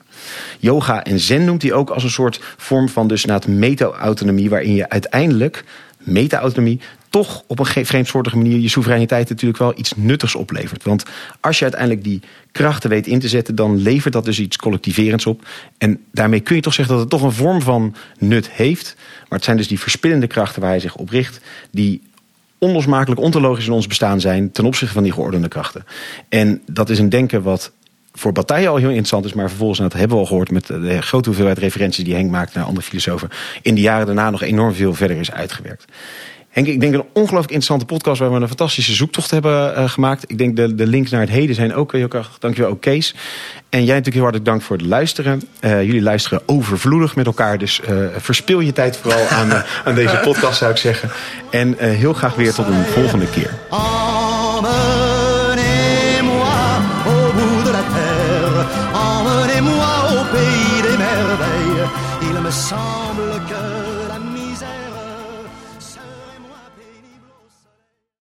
B: Yoga en zen noemt hij ook als een soort vorm van dus na het meta-autonomie, waarin je uiteindelijk meta-autonomie toch op een vreemdsoortige manier je soevereiniteit natuurlijk wel iets nuttigs oplevert. Want als je uiteindelijk die krachten weet in te zetten, dan levert dat dus iets collectiverends op. En daarmee kun je toch zeggen dat het toch een vorm van nut heeft. Maar het zijn dus die verspillende krachten waar hij zich op richt, die onlosmakelijk ontologisch in ons bestaan zijn ten opzichte van die geordende krachten. En dat is een denken wat voor Bataille al heel interessant is, maar vervolgens, dat hebben we al gehoord met de grote hoeveelheid referenties die Henk maakt naar andere filosofen, in de jaren daarna nog enorm veel verder is uitgewerkt. Henk, ik denk een ongelooflijk interessante podcast waar we een fantastische zoektocht hebben uh, gemaakt. Ik denk de, de links naar het heden zijn ook heel erg. Dankjewel ook Kees. En jij natuurlijk heel hartelijk dank voor het luisteren. Uh, jullie luisteren overvloedig met elkaar. Dus uh, verspil je tijd vooral aan, aan deze podcast zou ik zeggen. En heel graag weer tot een volgende keer.